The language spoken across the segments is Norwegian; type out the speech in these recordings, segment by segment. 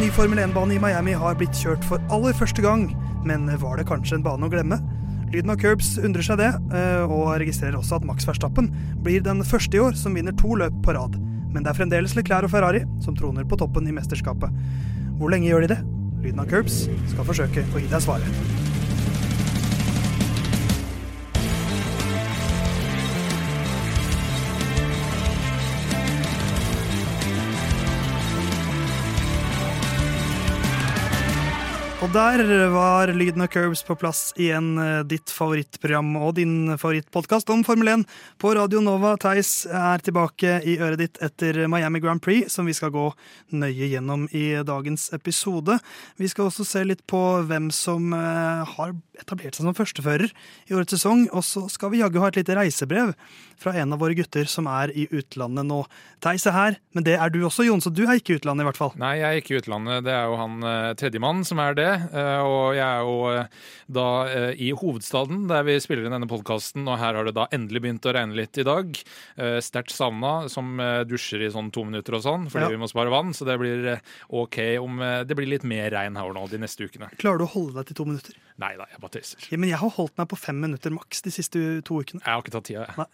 Ny Formel 1-bane i Miami har blitt kjørt for aller første gang, men var det kanskje en bane å glemme? Lyden av curbs undrer seg det, eh, og registrerer også at Max Verstappen blir den første i år som vinner to løp på rad. Men det er fremdeles Leclerc og Ferrari som troner på toppen i mesterskapet. Hvor lenge gjør de det? Lyden av curbs skal forsøke å gi deg svaret. Og der var lyden av Curbs på plass igjen. eh, Ditt favorittprogram og din favorittpodkast om Formel 1 på Radio Nova. Theis er tilbake i øret ditt etter Miami Grand Prix, som vi skal gå nøye gjennom i dagens episode. Vi skal også se litt på hvem som eh, har etablert seg som førstefører i årets sesong. Og så skal vi jaggu ha et lite reisebrev fra en av våre gutter som er i utlandet nå. Theis er her, men det er du også, Jon, så du er ikke i utlandet i hvert fall. Nei, jeg er ikke i utlandet. Det er jo han eh, tredjemann som er det. eh, Og jeg er jo eh, da i hovedstaden, der vi spiller inn denne podkasten. Og her har det da endelig begynt å regne litt i dag. Sterkt savna, som dusjer i sånn to minutter og sånn, fordi Ja. vi må spare vann. Så det blir OK om det blir litt mer regn her nå de neste ukene. Klarer du å holde deg til to minutter? Nei da, jeg bare tøyser. Ja, men jeg har holdt meg på fem minutter maks de siste to ukene. Jeg har ikke tatt tida, jeg. Nei.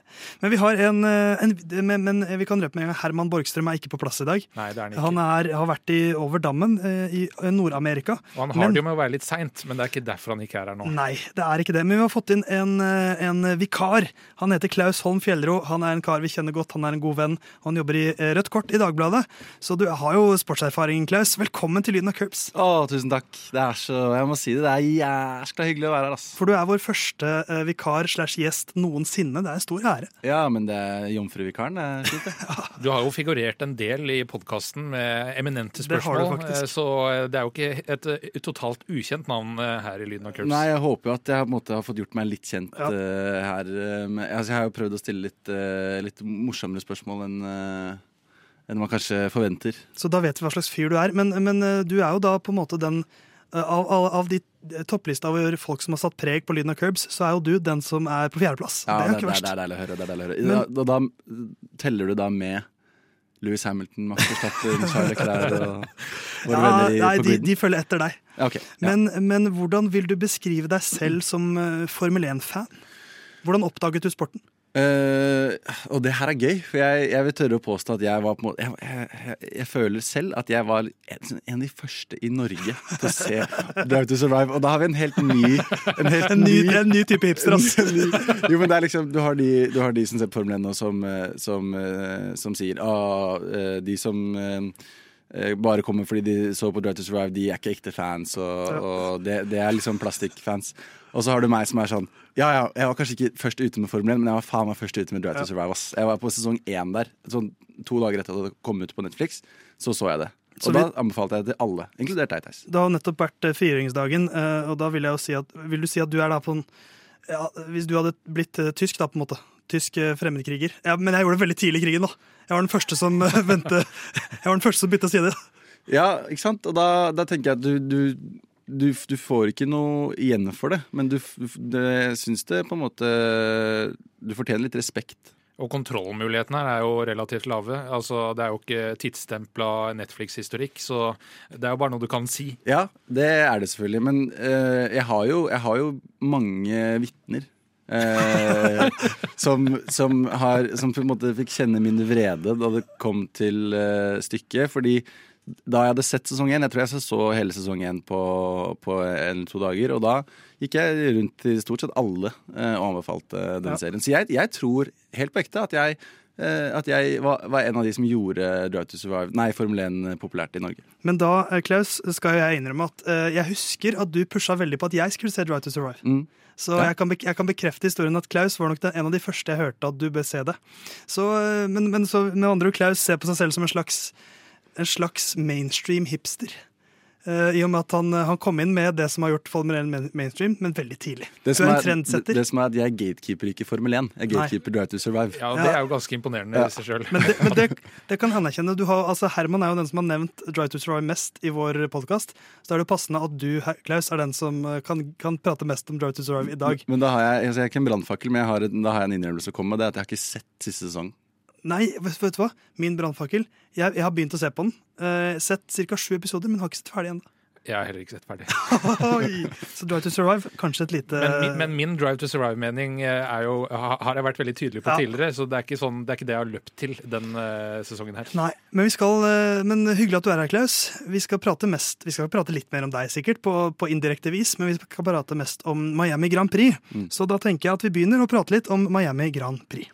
Men vi har en, eh, en men, men vi kan røpe med en gang Herman Borgstrøm er ikke på plass i dag. Nei, det er Han ikke. Han er, har vært i, over dammen eh, i Nord-Amerika. Og han har men- det jo med å være litt seint, men det er ikke derfor han ikke er her nå. Nei, det er ikke det. Men vi har fått inn en, eh, en vikar. Han heter Klaus Holm Fjellro. Han er en kar vi kjenner godt. Han er en god venn. Og han jobber i eh, Rødt Kort i Dagbladet. Så du har jo sportserfaring, Klaus. Velkommen til Lyden av Curbs. Å, tusen takk. Det er så, jeg må si det, det er jæskla hyggelig å være her, ass. For du er vår første eh, vikar slash gjest noensinne. Det er en stor ære. Ja, men det er jomfruvikaren. Det er fint, det. Du har jo figurert en del i podkasten med eminente Det har du spørsmål, faktisk. eh, så det er jo ikke et eh, totalt ukjent navn eh, her i Lyden av Curbs. Nei, jeg håper jo at jeg på en måte har fått gjort meg litt kjent Ja. eh, her. eh, med, altså, jeg har jo prøvd å stille litt, eh, litt morsommere spørsmål enn eh, enn man kanskje forventer. Så da vet vi hva slags fyr du er. Men, men eh, du er jo da på en måte den eh, av, av, av de eh, topplista over folk som har satt preg på Lyden av Curbs, så er jo du den som er på fjerdeplass. Ja, det er jo ikke det, verst. det er deilig å høre. Det er deilig å høre. Men- da, da, da teller du da med Louis Hamilton, Max Verstappen, Charles Leclerc og våre Ja, venner i, nei, på de, de følger etter deg. Okay. Ja. Men, men hvordan vil du beskrive deg selv som eh, Formel 1-fan? Hvordan oppdaget du sporten? Eh, og det her er gøy, for jeg, jeg vil tørre å påstå at jeg var på en måte jeg, jeg, jeg, føler selv at jeg var en, en av de første i Norge til å se Drive to Survive. Og da har vi en helt ny En, helt En ny, en ny type hipster. Jo, men det er liksom Du har de, du har de som ser på Formel 1 nå, som, eh, som, eh, som sier ah, De som bare kommer fordi de så på Drive to Survive, de er ikke ekte fans, og, og det, det er liksom plastikkfans. Og så har du meg som er sånn Ja, ja, jeg var kanskje ikke først ute med Formel 1, men jeg var faen meg først ute med Drive to Survive. Ass. Jeg var på sesong én der. Sånn to dager etter at det kom ut på Netflix, så så jeg det. Så Og da anbefalte jeg det til alle, inkludert deg, Theis. Det har nettopp vært eh, frigjøringsdagen, eh, og da vil jeg jo si at Vil du si at du er da på en ja, Hvis du hadde blitt eh, tysk, da, på en måte. Tysk fremmedkriger. Ja, men jeg gjorde det veldig tidlig i krigen, da. Jeg var den første som vendte Jeg var den første som bytta side. Ja, ikke sant? Og da, da tenker jeg at du, du du, du får ikke noe igjen for det, men du, du syns det på en måte Du fortjener litt respekt. Og kontrollmulighetene her er jo relativt lave. Altså, Det er jo ikke tidsstempla Netflix-historikk, så det er jo bare noe du kan si. Ja, det er det selvfølgelig, men uh, jeg, har jo, jeg har jo mange vitner. eh, som, som, har, som på en måte fikk kjenne min vrede da det kom til eh, stykket. Fordi da jeg hadde sett sesong én, jeg tror jeg så hele sesong én på, på en eller to dager, og da gikk jeg rundt til stort sett alle eh, og anbefalte den Ja. serien. Så jeg, jeg tror helt på ekte at jeg eh, at jeg var, var en av de som gjorde Drive to Survive, nei, Formel 1 populært i Norge. Men da, eh, Klaus, skal jeg innrømme at eh, jeg husker at du pusha veldig på at jeg skulle se Drive to Survive. Mm. Så Ja. jeg, kan jeg kan bekrefte historien at Klaus var nok den, en av de første jeg hørte at du bør se det. Så, eh, men, men så med andre ord, Klaus ser på seg selv som en slags, en slags mainstream hipster. Eh, I og med at han, han kom inn med det som har gjort Formel 1 mainstream, men veldig tidlig. Det som, er en er, det, det som er at jeg gatekeeper ikke Formel 1. Jeg gatekeeper Drive to Survive. Ja. Det er jo ganske imponerende Ja. i seg sjøl. Men, det, men det, det kan jeg anerkjenne. Du har, altså Herman er jo den som har nevnt Drive to Survive mest i vår podkast. Så da er det passende at du, Klaus, er den som eh, kan, kan prate mest om Drive to Survive i dag. Men da har jeg, altså jeg er ikke en brannfakkel, men jeg har, da har jeg en innrømmelse å komme med. Det er at jeg har ikke sett siste sesong. Nei, vet, vet du hva? Min brannfakkel. Jeg, jeg har begynt å se på den. Uh, sett ca. sju episoder, men har ikke sett ferdig ennå. Jeg har heller ikke sett ferdig. Så Drive to Survive, kanskje et lite Men, min- men min Drive to Survive-mening eh, er jo, har jeg vært veldig tydelig på Ja. tidligere, så det er, ikke sånn, det er ikke det jeg har løpt til den uh, sesongen her. Nei, men, vi skal, uh, men hyggelig at du er her, Klaus. Vi skal prate mest, vi skal prate litt mer om deg, sikkert, på, på indirekte vis, men vi skal prate mest om Miami Grand Prix. Så da tenker jeg at vi begynner å prate litt om Miami Grand Prix.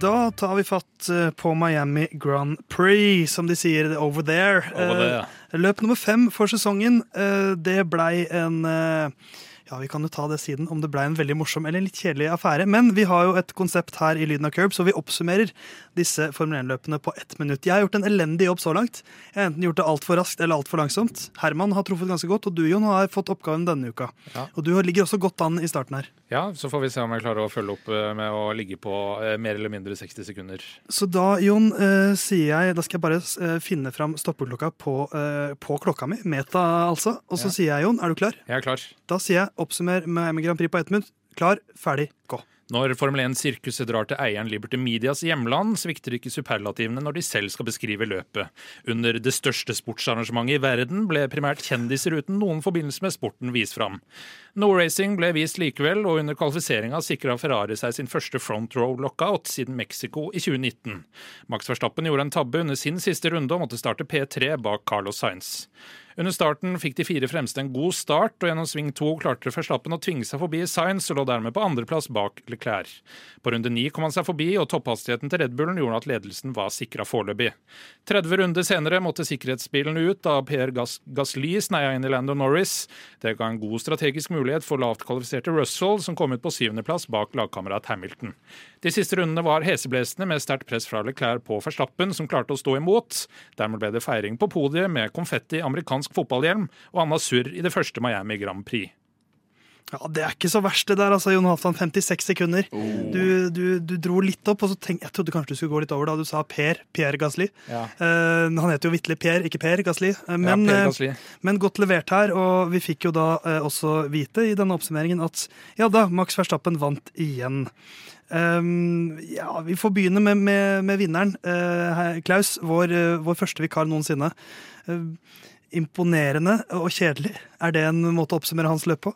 Da tar vi fatt eh, på Miami Grand Prix, som de sier over there. Over there. Eh, Løp nummer fem for sesongen. Eh, Det blei en ja, Vi kan jo ta det siden om det blei en veldig morsom eller litt kjedelig affære. Men vi har jo et konsept her i Lyden av Curb, så vi oppsummerer disse Formel 1-løpene på ett minutt. Jeg har gjort en elendig jobb så langt. Jeg har enten gjort det altfor raskt eller altfor langsomt. Herman har truffet ganske godt, og du, Jon, har fått oppgaven denne uka. Ja. Og du ligger også godt an i starten her. Ja, Så får vi se om jeg klarer å følge opp eh, med å ligge på eh, mer eller mindre 60 sekunder. Så da, Jon, eh, sier jeg Da skal jeg bare eh, finne fram stoppeklokka på, eh, på klokka mi. Meta, altså. Og så Ja. sier jeg, Jon, er du klar? Jeg er klar. Da sier jeg oppsummer med Grand Prix på ett minutt. Klar, ferdig, gå. Når Formel 1-sirkuset drar til eieren Liberty Medias hjemland, svikter ikke superlativene når de selv skal beskrive løpet. Under det største sportsarrangementet i verden ble primært kjendiser uten noen forbindelse med sporten vist fram. No Racing ble vist likevel, og under kvalifiseringa sikra Ferrari seg sin første front row lockout siden Mexico i 2019. Max Verstappen gjorde en tabbe under sin siste runde og måtte starte P3 bak Carlos Sainz. Under starten fikk de fire fremste en god start, og gjennom sving to klarte Verstappen å tvinge seg forbi Sainz og lå dermed på andreplass bak Leclerc. På runde ni kom han seg forbi, og topphastigheten til Red Bullen gjorde at ledelsen var sikra foreløpig. 30 runder senere måtte sikkerhetsbilen ut da Per Gas Gasly sneia inn i Lando Norris. Det ga en god strategisk mulighet for lavt kvalifiserte Russell, som kom ut på syvendeplass bak lagkamerat Hamilton. De siste rundene var heseblesende med sterkt press fra Leclerc på Verstappen, som klarte å stå imot. Dermed ble det feiring på podiet med konfetti, amerikansk fotballhjelm og anna surr i det første Miami Grand Prix. Ja, Det er ikke så verst, det der, altså, Jon Halvdan. 56 sekunder. Du, du, du dro litt opp, og så tenk, jeg trodde kanskje du skulle gå litt over da du sa Per Pierre Gasli. Ja. Uh, han heter jo vitterlig Per, ikke Per Gasli. Eh, men, ja, per eh, Gasly. men godt levert her, og vi fikk jo da også vite i denne oppsummeringen at ja da, Max Verstappen vant igjen. Um, ja, vi får begynne med, med, med vinneren. Uh, Klaus, vår, uh, vår første vikar noensinne. Eh, imponerende og kjedelig. Er det en måte å oppsummere hans løp på?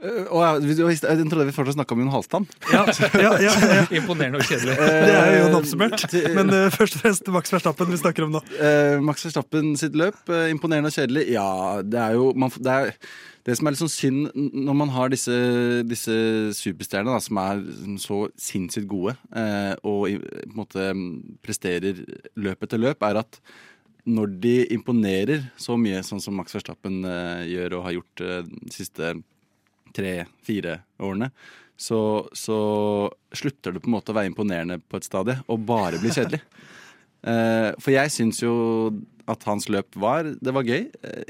Eh, og jeg, jeg trodde vi fortsatt snakka om Jon Halvdan. Ja, ja, ja, ja. Imponerende og kjedelig. Det er jo oppsummert. Eh, Men uh, først og fremst Max Verstappen vi snakker om nå. Uh, Max Verstappen sitt løp, uh, imponerende og kjedelig. Ja, det er jo man, det, er, det som er litt sånn synd når man har disse, disse superstjernene da, som er så sinnssykt gode, eh, og i, på en måte mm, presterer løp etter løp, er at når de imponerer så mye, sånn som Max Verstappen eh, gjør og har gjort eh, de siste tre-fire årene, så, så slutter det på en måte å være imponerende på et stadie, og bare blir kjedelig. Eh, for jeg syns jo at hans løp var Det var gøy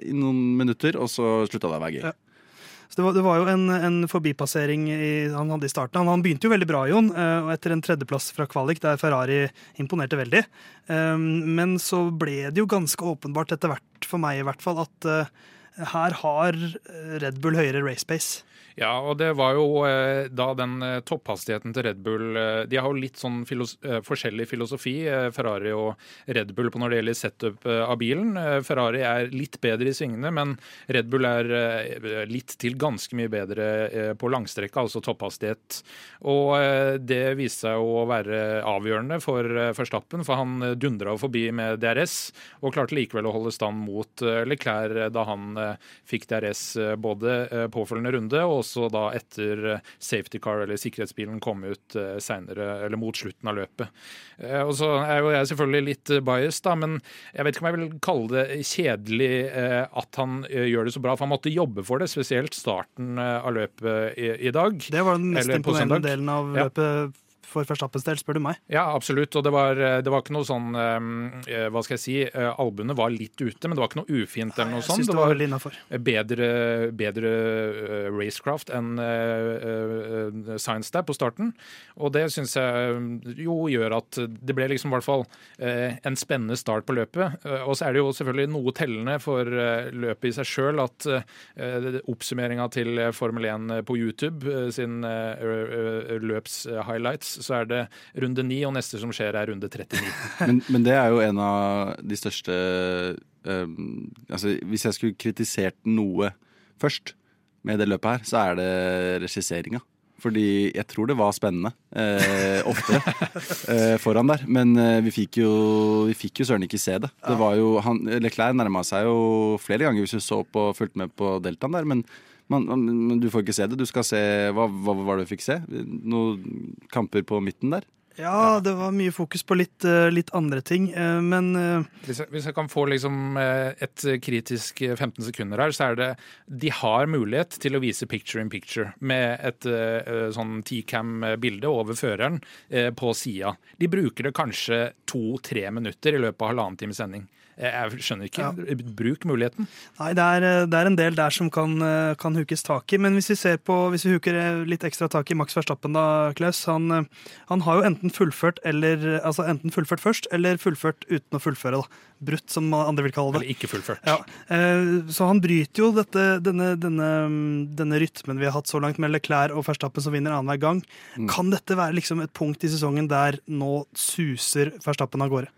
i noen minutter, og så slutta det å være gøy. Så det var, det var jo en, en forbipassering i, han hadde i starten. Han, han begynte jo veldig bra, Jon, eh, og etter en tredjeplass fra kvalik, der Ferrari imponerte veldig. Um, Men så ble det jo ganske åpenbart etter hvert, for meg i hvert fall, at eh, her har Red Bull høyere race pace. Ja, og det var jo eh, da den eh, topphastigheten til Red Bull eh, De har jo litt sånn filos forskjellig filosofi, Ferrari og Red Bull, på når det gjelder setup av bilen. Ferrari er litt bedre i svingene, men Red Bull er litt til ganske mye bedre på langstrekka, altså topphastighet. Og det viste seg å være avgjørende for Verstappen, for han dundra forbi med DRS, og klarte likevel å holde stand mot Leclerc da han fikk DRS både påfølgende runde og også da etter eh, safety car eller sikkerhetsbilen kom ut eh, senere, eller mot slutten av løpet. Eh, Og så er jo jeg selvfølgelig litt biased, da, men jeg vet ikke om jeg vil kalle det kjedelig at han gjør det så bra, for han måtte jobbe for det, spesielt starten av løpet i, i dag. Det var den mest imponerende delen av løpet. Ja. For Verstappens del, spør du meg. Ja, absolutt. Og det var, det var ikke noe sånn eh, Hva skal jeg si? Eh, albuene var litt ute, men det var ikke noe ufint eller noe sånt. Det det var var veldig innenfor. bedre, bedre eh, racecraft enn eh, eh, Science der på starten. Og det syns jeg eh, jo gjør at det ble liksom i hvert fall eh, en spennende start på løpet. Eh, og så er det jo selvfølgelig noe tellende for eh, løpet i seg sjøl at oppsummeringa til eh, Formel 1 på YouTube eh, sin eh, løps-highlights, så er det runde 9, og neste som skjer er runde 39. Men, men det er jo en av de største um, Altså, hvis jeg skulle kritisert noe først med det løpet her, så er det regisseringa. Fordi jeg tror det var spennende eh, ofte eh, foran der. Men eh, vi fikk jo Vi fikk jo søren ikke se det. Det var jo han, Leclerc nærma seg jo flere ganger hvis du så på fulgte med på deltaen der. Men, men du får ikke se det. Du skal se Hva, hva var det du fikk se? Noen kamper på midten der? Ja, det var mye fokus på litt, eh, litt andre ting, eh, men eh, Hvis jeg, hvis jeg kan få liksom et kritisk eh, 15 sekunder her, så er det De har mulighet til å vise picture in picture med et sånn T-cam-bilde over føreren på sida. De bruker det kanskje to-tre minutter i løpet av halvannen times sending. Jeg skjønner ikke. Bruk muligheten. Nei, det er, eh, det er en del der som kan, eh, kan hukes tak i. Men hvis vi ser på, hvis vi huker eh, litt ekstra tak i Max Verstappen, da, Klaus. Han, han har jo enten fullført eller Altså enten fullført først, eller fullført uten å fullføre. da. Brutt, som andre vil kalle det. Eller ikke fullført. Ja, Så han bryter jo dette, denne, denne, denne rytmen vi har hatt så langt med Leclerc og Verstappen som vinner annenhver gang. Kan dette være liksom et punkt i sesongen der nå suser Verstappen av gårde?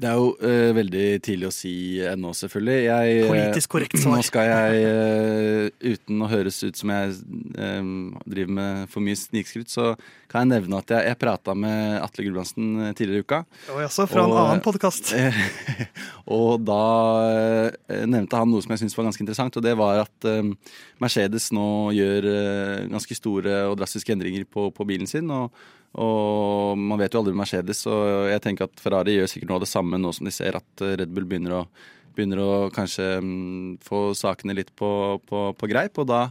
Det er jo uh, veldig tidlig å si ennå, selvfølgelig. Jeg, eh, Politisk korrekt svar. Nå skal jeg, uh, uten å høres ut som jeg um, driver med for mye snikskryt, så kan jeg nevne at jeg, jeg prata med Atle Gulbrandsen tidligere i uka. Og også fra en annen podkast. Og da uh, nevnte han noe som jeg syntes var ganske interessant, og det var at eh, Mercedes nå gjør ganske store og drastiske endringer på, på bilen sin. og og man vet jo aldri med Mercedes, og jeg tenker at Ferrari gjør sikkert noe av det samme nå som de ser at eh, Red Bull begynner å, begynner å kanskje mm, få sakene litt på, på, på greip. Og da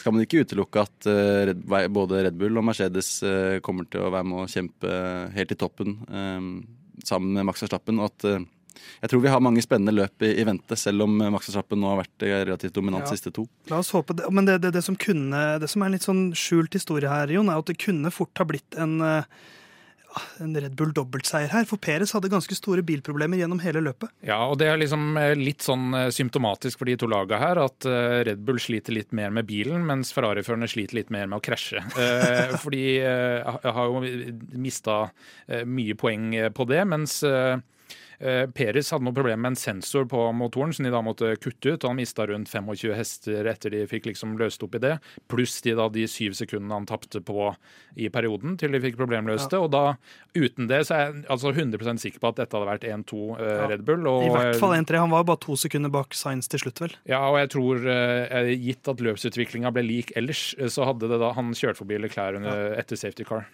skal man ikke utelukke at eh, Red, både Red Bull og Mercedes eh, kommer til å være med å kjempe helt i toppen sammen med Max Verstappen. Og at jeg tror vi har mange spennende løp i, i vente, selv om eh, Max Verstappen nå har vært eh, relativt dominant Ja. siste to. La oss håpe det. Men det, det, det, som kunne, det som er en litt sånn skjult historie her, Jon, er at det kunne fort ha blitt en, eh, en Red Bull dobbeltseier her. For Peres hadde ganske store bilproblemer gjennom hele løpet. Ja, og det er liksom litt sånn symptomatisk for de to lagene her, at Red Bull sliter litt mer med bilen, mens Ferrari-førerne sliter litt mer med å krasje. Eh, For de har jo mista mye poeng på det, mens eh, eh, Peres hadde noe problem med en sensor på motoren som de da måtte kutte ut. og Han mista rundt 25 hester etter de fikk liksom løst opp i det. Pluss de, da, de syv sekundene han tapte på i perioden til de fikk problemløst det. Ja. Og da, uten det, så er jeg altså 100 sikker på at dette hadde vært 1-2 uh, Ja. Red Bull. Og, I hvert fall 1-3. Han var bare to sekunder bak Science til slutt, vel. ja, og jeg tror, uh, gitt at løpsutviklinga ble lik ellers, eh, så hadde det da han kjørt forbi Leclerc under, etter safety car.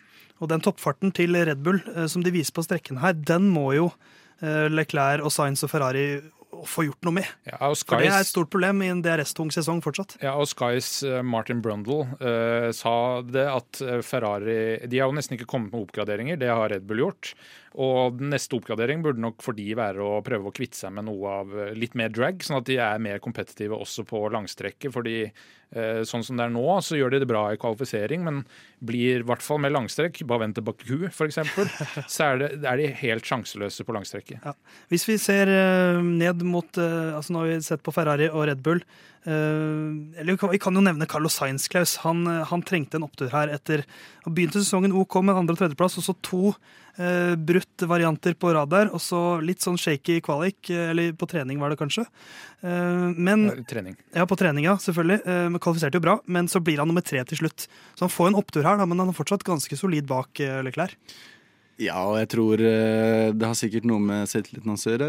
Og den toppfarten til Red Bull uh, som de viser på strekken her, den må jo eh, Leclerc og Science og Ferrari å få gjort noe med. Ja, og For det er et stort problem i en DRS-tung sesong fortsatt. ja, og Skys eh, Martin Brundle uh, sa det at eh, Ferrari De har jo nesten ikke kommet med oppgraderinger, det har Red Bull gjort. Og den neste oppgradering burde nok for de være å prøve å kvitte seg med noe av eh, litt mer drag, sånn at de er mer kompetitive også på langstrekket. fordi eh, sånn som det er nå, så gjør de det bra i kvalifisering, men blir i hvert fall med langstrekk, bare vent til Baku f.eks., så er, det, er de helt sjanseløse på langstrekket. Ja. Hvis vi ser eh, ned mot altså Nå har vi sett på Ferrari og Red Bull. Eh, eller vi kan, jo nevne Carlos Sainz, Klaus. Han, eh, han trengte en opptur her etter å begynte sesongen OK med andre- og tredjeplass, og så to uh, brutt varianter på rad der. Og så litt sånn shaky kvalik, eh, eller på trening var det kanskje. Eh, men ja, Trening. Ja, på trening, ja, selvfølgelig. Eh, Men kvalifiserte jo bra. Men så blir han nummer tre til slutt. Så han får en opptur her, da, men han er fortsatt ganske solid bak eh, Leclerc. Ja, og jeg tror eh, det har sikkert noe med selvtilliten hans å gjøre.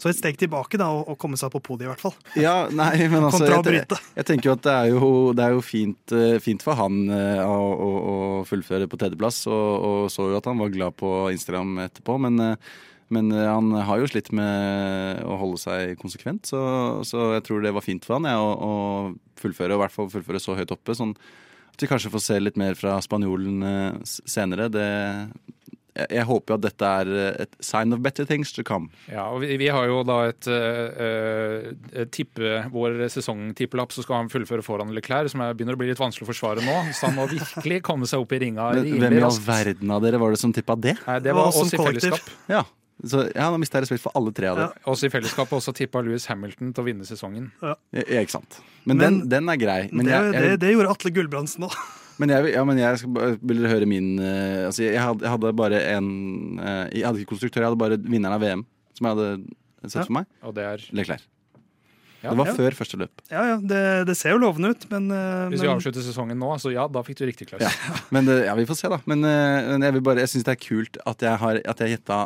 Så et steg tilbake, da, å komme seg på podiet, i hvert fall. Ja, nei, men altså jeg, jeg tenker jo at det er jo, det er jo fint, eh, fint for han eh, å, å, å fullføre på tredjeplass, og, og så jo at han var glad på Instagram etterpå, men, eh, men eh, han har jo slitt med å holde seg konsekvent, så, så jeg tror det var fint for han ja, å, å fullføre, og i hvert fall fullføre så høyt oppe. sånn Vi kanskje får se litt mer fra spanjolen eh, senere. Det, jeg, jeg håper jo at dette er eh, et sign of better things to come. Ja, og vi, vi har jo da et uh, tippe, vår sesongtippelapp, så skal han fullføre foran Leclerc, som er, begynner å bli litt vanskelig å forsvare nå. Så han må virkelig komme seg opp i ringa Men, hvem i all verden av dere var det som tippa det? Nei, det var oss i fellesskap. Ja, så ja, Nå mista jeg respekt for alle tre av dem. Ja. Også i fellesskap også tippa Louis Hamilton til å vinne sesongen. Ja, ikke sant. Men, Men- den, den er grei. Men det, jeg, jeg, det gjorde Atle Gulbrandsen òg. men jeg, ja, men jeg skal, vil dere høre min uh, altså jeg, hadde, jeg hadde bare en uh, Jeg hadde ikke konstruktør, jeg hadde bare vinneren av VM, som jeg hadde sett Ja. for meg. Og det er Leclerc. Ja, det var ja. før første løp. Ja, ja, det, det ser jo lovende ut, men, eh, Hvis vi men avslutter sesongen nå, så ja, da fikk du riktig, Klaus. Ja. Men ja, vi får se, da. Men, men jeg, vil bare, jeg syns det er kult at jeg har At jeg gjetta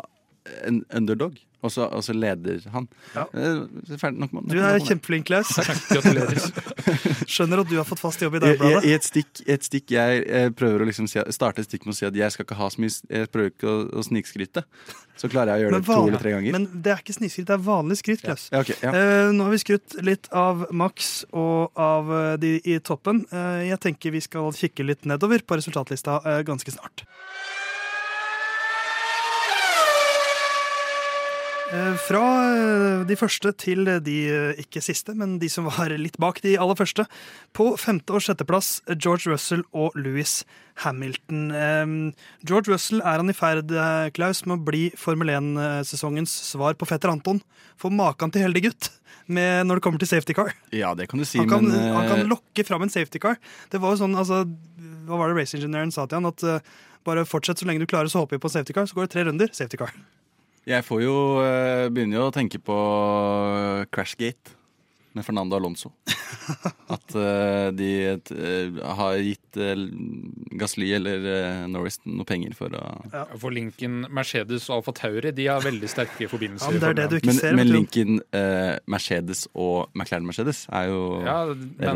en underdog, og så, og så leder han. Ja. Eh, Ferdig nok med du er kjempeflink, Klaus. Gratulerer. Skjønner at du har fått fast jobb i Dagbladet. i. I et stikk, et stikk jeg eh, prøver å liksom si, starte et stikk med å si at jeg skal ikke ha så mye Jeg prøver ikke å, å snikskryte. Så klarer jeg å gjøre det to eller tre ganger. Men det er ikke snikskryt, det er vanlig skryt, Klaus. ja, okay, ja. Eh, nå har vi skrytt litt av Max og av eh, de i toppen. Eh, jeg tenker vi skal kikke litt nedover på resultatlista eh, ganske snart. Fra eh, de første til de eh, ikke siste, men de som var litt bak de aller første. På femte- og sjetteplass George Russell og Louis Hamilton. Eh, George Russell er han i ferd, eh, Klaus, med å bli Formel 1-sesongens svar på fetter Anton. For maken til heldig gutt med, når det kommer til safety car. ja, det kan du si, Han kan, men han kan eh, lokke fram en safety car. Det var jo sånn, altså, Hva var det race engineeren sa til han? At eh, bare fortsett så lenge du klarer, så håper vi på safety car. Så går det tre runder. Safety car. Jeg får jo eh, begynner jo å tenke på Crashgate med Fernando Alonso. At uh, de uh, har gitt uh, Gasly eller Norris noe penger for å For Lincoln, Mercedes og Alfa Tauri de har veldig sterke Ja, forbindelser. men det er det du ikke Men, ser. men Lincoln, Mercedes og McLaren Mercedes er jo Ja,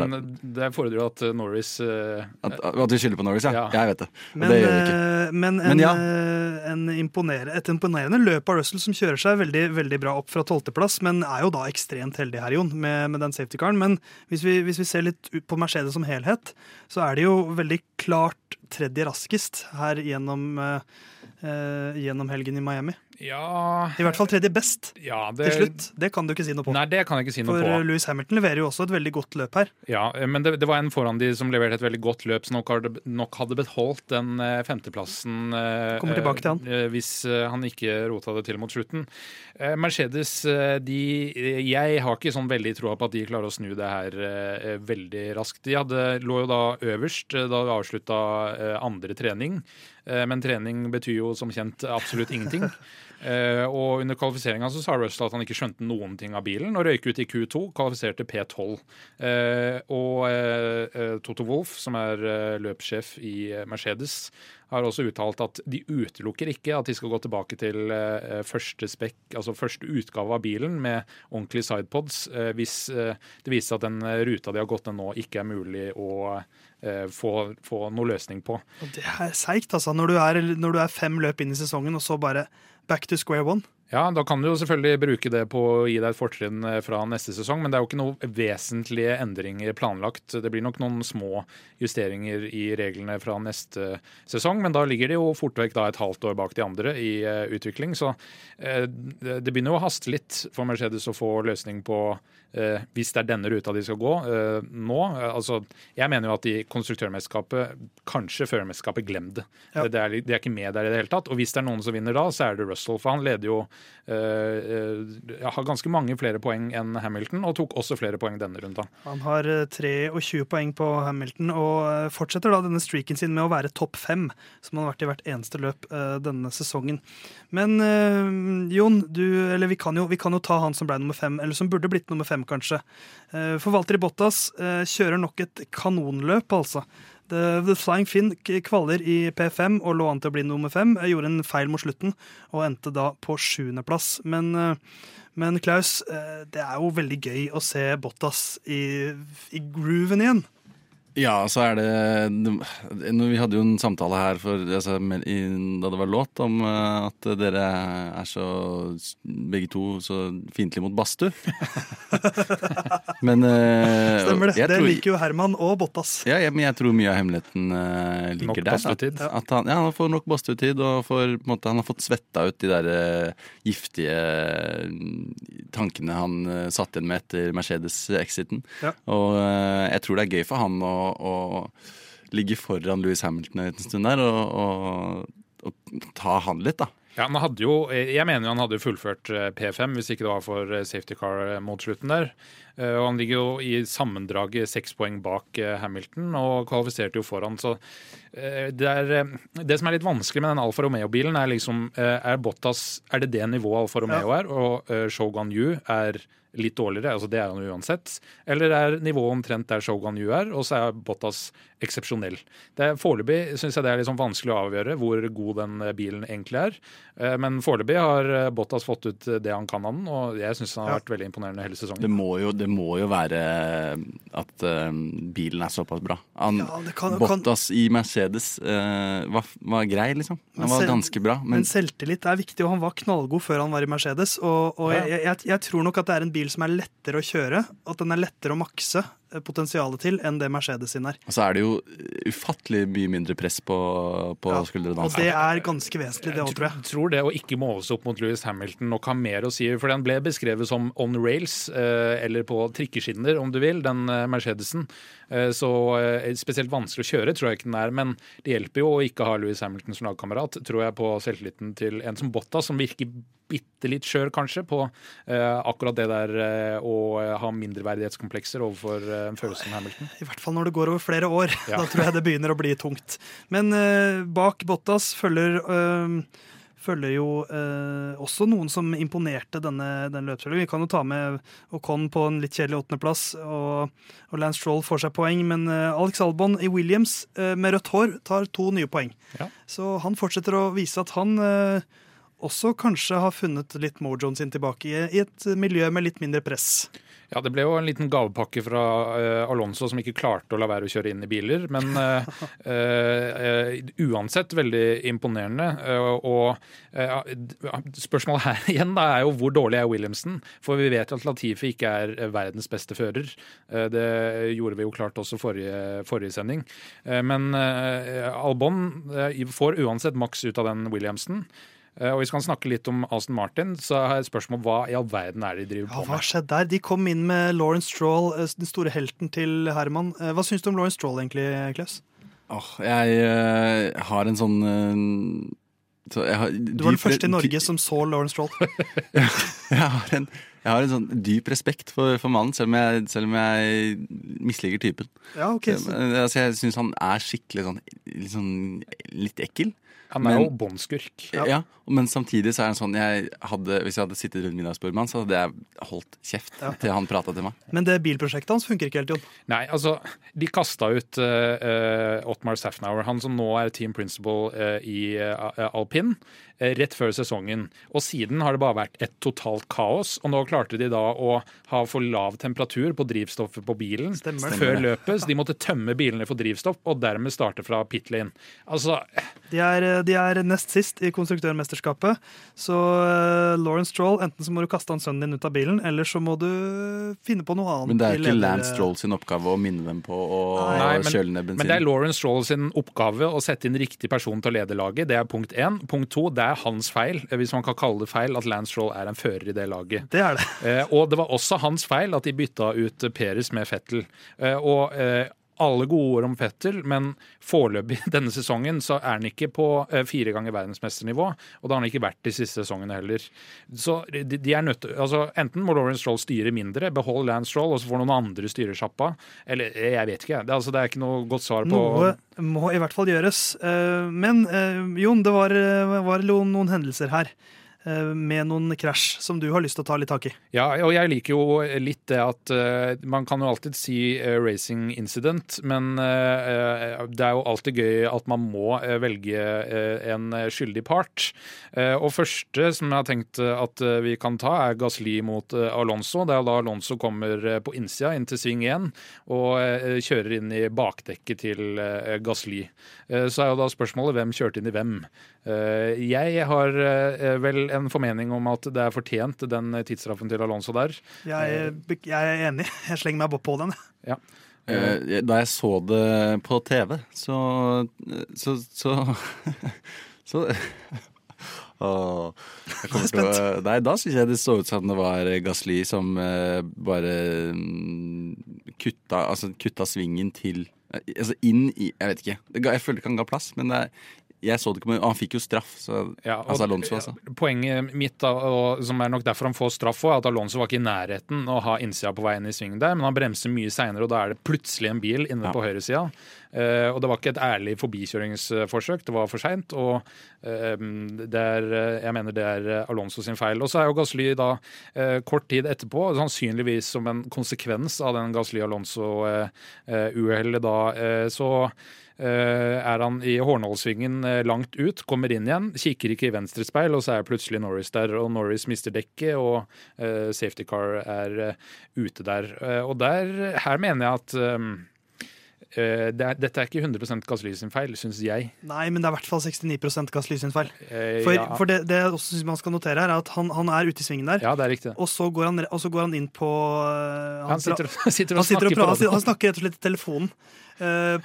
men det fordrer jo at Norris At, at vi skylder på Norris, ja. Ja. Jeg vet det. Og Men, det gjør vi ikke. men, en, Men ja. eh, en imponer- et imponerende løp av Russell som kjører seg veldig, veldig bra opp fra tolvteplass, men er jo da ekstremt heldig her, Jon, med, med den safety caren. Men hvis vi, hvis vi ser litt på Mercedes som helhet, så er de jo veldig klart tredje raskest her gjennom, eh, eh, gjennom helgen i Miami. Ja, I hvert fall tredje best ja det, til slutt. Det kan du ikke si noe på. Nei, det kan jeg ikke si noe For på. eh, Lewis Hamilton leverer jo også et veldig godt løp her. Ja, Men det, det var en foran de som leverte et veldig godt løp, som nok hadde, nok hadde beholdt den eh, femteplassen eh, Kommer tilbake til han. eh, hvis eh, han ikke rota det til mot slutten. Eh, Mercedes, eh, de Jeg har ikke sånn veldig troa på at de klarer å snu det her eh, veldig raskt. De hadde, lå jo da øverst eh, da vi avslutta eh, andre trening. Eh, Men trening betyr jo som kjent absolutt ingenting. Eh, og under kvalifiseringa så sa Russell at han ikke skjønte noen ting av bilen, og røyk ut i Q2, kvalifiserte P12. Eh, og eh, Toto Wolff, som er løpssjef i Mercedes, har også uttalt at de utelukker ikke at de skal gå tilbake til første spekk, altså første utgave av bilen med ordentlige sidepods, hvis det viser seg at den ruta de har gått ned nå, ikke er mulig å få, få noe løsning på. Og det er seigt, altså. Når du, er, når du er fem løp inn i sesongen, og så bare back to square one. Ja, da kan du jo selvfølgelig bruke det på å gi deg et fortrinn eh, fra neste sesong, men det er jo ikke noen vesentlige endringer planlagt. Det blir nok noen små justeringer i reglene fra neste sesong, men da ligger de jo fort vekk et halvt år bak de andre i eh, utvikling. Så eh, det begynner jo å haste litt for Mercedes å få løsning på hvis det er denne ruta de skal gå eh, nå. Eh, altså, jeg mener jo at i konstruktørmesterskapet, kanskje førermesterskapet, glem det. Ja. Det, er, de er ikke med der i det hele tatt. Og hvis det er noen som vinner da, så er det Russell, for han leder jo eh, eh, har ganske mange flere poeng enn Hamilton, og tok også flere poeng denne runden. Han har eh, 23 poeng på Hamilton og eh, fortsetter da denne streaken sin med å være topp fem, som han har vært i hvert eneste løp eh, denne sesongen. Men eh, Jon, du, eller vi kan, jo, vi kan jo ta han som ble nummer fem, eller som burde blitt nummer fem, kanskje. Forvalter For Valtteri Bottas eh, kjører nok et kanonløp, altså. The, Flying Finn kvaler i P5 og lå an til å bli nummer fem. Gjorde en feil mot slutten og endte da på sjuendeplass. Men, eh, men Klaus, eh, det er jo veldig gøy å se Bottas i, i grooven igjen. Ja, så er det Vi hadde jo en samtale her for, altså, da det var låt, om eh, at dere er så begge to så fiendtlige mot badstue. men eh, Stemmer det. Det tror- liker jo Herman og Bottas. Ja, jeg, men jeg tror mye av hemmeligheten uh, ligger der. da. At han, ja, han får nok badstuetid, og får, på en måte, han har fått svetta ut de der uh, giftige tankene han uh, satt igjen med etter Mercedes-exiten. Ja. Og jeg tror det er gøy for han å, å ligge foran Louis Hamilton en liten stund der, og, og, og ta han litt, da. Ja, han hadde jo, Jeg mener jo han hadde fullført eh, P5 hvis ikke det var for eh, safety car eh, mot slutten der. Eh, Og Han ligger jo i sammendraget seks poeng bak Hamilton og kvalifiserte jo foran. Så det, er, det som er litt vanskelig med den Alfa Romeo-bilen, er liksom Er Bottas Er det det nivået Alfa Romeo er, og Shogun Yu er litt dårligere, altså det er han uansett. Eller er nivået omtrent der Shogun Yu er, og så er Bottas eksepsjonell. Det Foreløpig syns jeg det er litt sånn vanskelig å avgjøre hvor god den eh, bilen egentlig er. Eh, Men foreløpig har eh, Bottas fått ut det han kan av den, og jeg syns han har Ja. vært veldig imponerende hele Det sesongen. må jo, det må jo være at bilen er såpass bra. Han, Ja, kan, Bottas kan- i Mercedes eh, var, var grei, liksom. Han var ganske bra. Men Men, selvtillit er viktig, og han var knallgod før han var i Mercedes. Og, og Ja. jeg, jeg, jeg tror nok at det er en bil som er lettere å kjøre, at den er lettere å makse potensialet til enn det Mercedes sin er. og så er det jo ufattelig mye mindre press på, på Ja, skuldrene Og det er ganske vesentlig, det òg, tror jeg. Tror det å ikke måles opp mot Louis Hamilton nok har mer å si. For den ble beskrevet som on rails, eh, eller på trikkeskinner om du vil, den eh, Mercedesen. Eh, Så eh, spesielt vanskelig å kjøre tror jeg ikke den er. Men det hjelper jo å ikke ha Louis Hamilton som lagkamerat, tror jeg, på selvtilliten til en som Bottas, som virker bitte litt skjør kanskje på eh, akkurat det der å ha mindreverdighetskomplekser overfor en følelse som Hamilton. I hvert fall når det går over flere år. Ja. Da tror jeg det begynner å bli tungt. Men bak Bottas følger, eh, følger jo eh, også noen som imponerte denne, denne løpshelgen. Vi kan jo ta med Ocon på en litt kjedelig åttendeplass, og, og Lance Stroll får seg poeng. Men eh, Alex Albon i Williams eh, med rødt hår tar to nye poeng. Ja. Så han fortsetter å vise at han eh, også kanskje har funnet litt mojoen sin tilbake i, i et miljø med litt mindre press. Ja, det ble jo en liten gavepakke fra uh, Alonso som ikke klarte å la være å kjøre inn i biler. Men uh, uh, uansett veldig imponerende. og spørsmålet her igjen da er jo hvor dårlig er Williamson? For vi vet at Latifi ikke er verdens beste fører. Det gjorde vi jo klart også forrige, forrige sending. Men Albon får uansett maks ut av den Williamson. Eh, Og vi skal snakke litt om Aston Martin, så har jeg et spørsmål hva i all verden er det de driver Ja, på hva med? skjedde der? De kom inn med Lawrence Stroll, eh, den store helten til Herman. Eh, Hva syns du om Lawrence Stroll egentlig, Klaus? Åh, jeg uh, har en sånn uh, så jeg har Du var den første i Norge som så Lawrence Stroll. jeg, har en, jeg har en sånn dyp respekt for, for mannen, selv om jeg, selv om jeg misliker typen. Ja, ok. Så, Men, altså, jeg syns han er skikkelig sånn litt, sånn, litt ekkel. Han er Men- jo båndskurk. Ja. Men samtidig så er han sånn jeg hadde, Hvis jeg hadde sittet rundt middagsbordet med han, så hadde jeg holdt kjeft til han prata til meg. men det bilprosjektet hans funker ikke helt, Jon. Nei, altså, de kasta ut uh, Ottmar Safnauer, han som nå er team principal uh, i uh, alpin, rett før sesongen. Og siden har det bare vært et totalt kaos. Og nå klarte de da å ha for lav temperatur på drivstoffet på bilen Stemmer. før løpet, så de måtte tømme bilene for drivstoff og dermed starte fra pit lane. Altså, De er, eh, de er nest sist i konstruktørmesterskapet. Så uh, Lauren Stroll, enten så må du kaste han sønnen din ut av bilen, eller så må du finne på noe annet. Men det er ikke Lance Stroll sin oppgave å minne dem på å Nei, men- kjøle ned bensin. Men det er Lauren Stroll sin oppgave å sette inn riktig person til å lede laget. Det er punkt én. Punkt to, det er hans feil, hvis man kan kalle det feil, at Lance Stroll er en fører i det laget. Det er det. Eh, og det var også hans feil at de bytta ut Peres med Fettel. Eh, og eh, alle gode ord om Fettel, men foreløpig denne sesongen så er han ikke på eh, fire ganger verdensmesternivå. Og det har han ikke vært de siste sesongene heller. Så de, de er nødt til altså Enten må Lauren Stroll styre mindre, beholde Lance Stroll, og så får noen andre styre sjappa. Eller eh, jeg vet ikke. Det, altså, det er ikke noe godt svar på Noe må i hvert fall gjøres. Eh, Men Jon, det var, var noen hendelser her. Eh, med noen krasj som du har lyst til å ta litt tak i. Ja, og jeg liker jo litt det at uh, man kan jo alltid si uh, racing incident, men uh, det er jo alltid gøy at man må velge en skyldig part. og første som jeg har tenkt at vi kan ta, er Gasli mot Alonso. Det er da Alonso kommer på innsida inn til sving 1 og kjører inn i bakdekket til Gasli. så er jo da spørsmålet hvem kjørte inn i hvem. jeg har vel en formening om at det er fortjent, den tidsstraffen til Alonso der. Jeg, jeg er enig. Jeg slenger meg på den. Ja. Eh, da jeg så det på TV, så Så, så, så Åh, å, nei, da syns jeg det så ut som det var Gasli som eh, bare mm, kutta, altså, kutta svingen til Altså inn i Jeg vet ikke. Jeg føler ikke han ga plass, men det, jeg så det ikke, men han fikk jo straff. Så, ja, og, altså Alonso, altså. Poenget mitt, da, og, som er nok derfor han får straff er at Alonso var ikke i nærheten å ha innsida på veien i svingen der, men han bremser mye seinere, og da er det plutselig en bil inne ja. på høyresida. Uh, og det var ikke et ærlig forbikjøringsforsøk, det var for seint. Og uh, er, jeg mener det er Alonso sin feil. Og så er jo Gasly da uh, kort tid etterpå, sannsynligvis som en konsekvens av den Gasly-Alonso-uhellet da, så Eh, er han i Hornålsvingen eh, langt ut, kommer inn igjen, kikker ikke i venstre speil, og så er plutselig Norris der. Og Norris mister dekket, og eh, safety car er ute der. Og der, her mener jeg at Uh, det er, dette er ikke 100 Gasly sin feil, syns jeg. Nei, men det er i hvert fall 69 Gasly sin feil. Uh, for, ja. for det, det også man skal notere, her er at han, han, er ute i svingen der. Ja, det er riktig. Og så går han, går han inn på uh, han, han, sitter, sitter og han, sitter snakker og, han, snakker rett og slett i telefonen.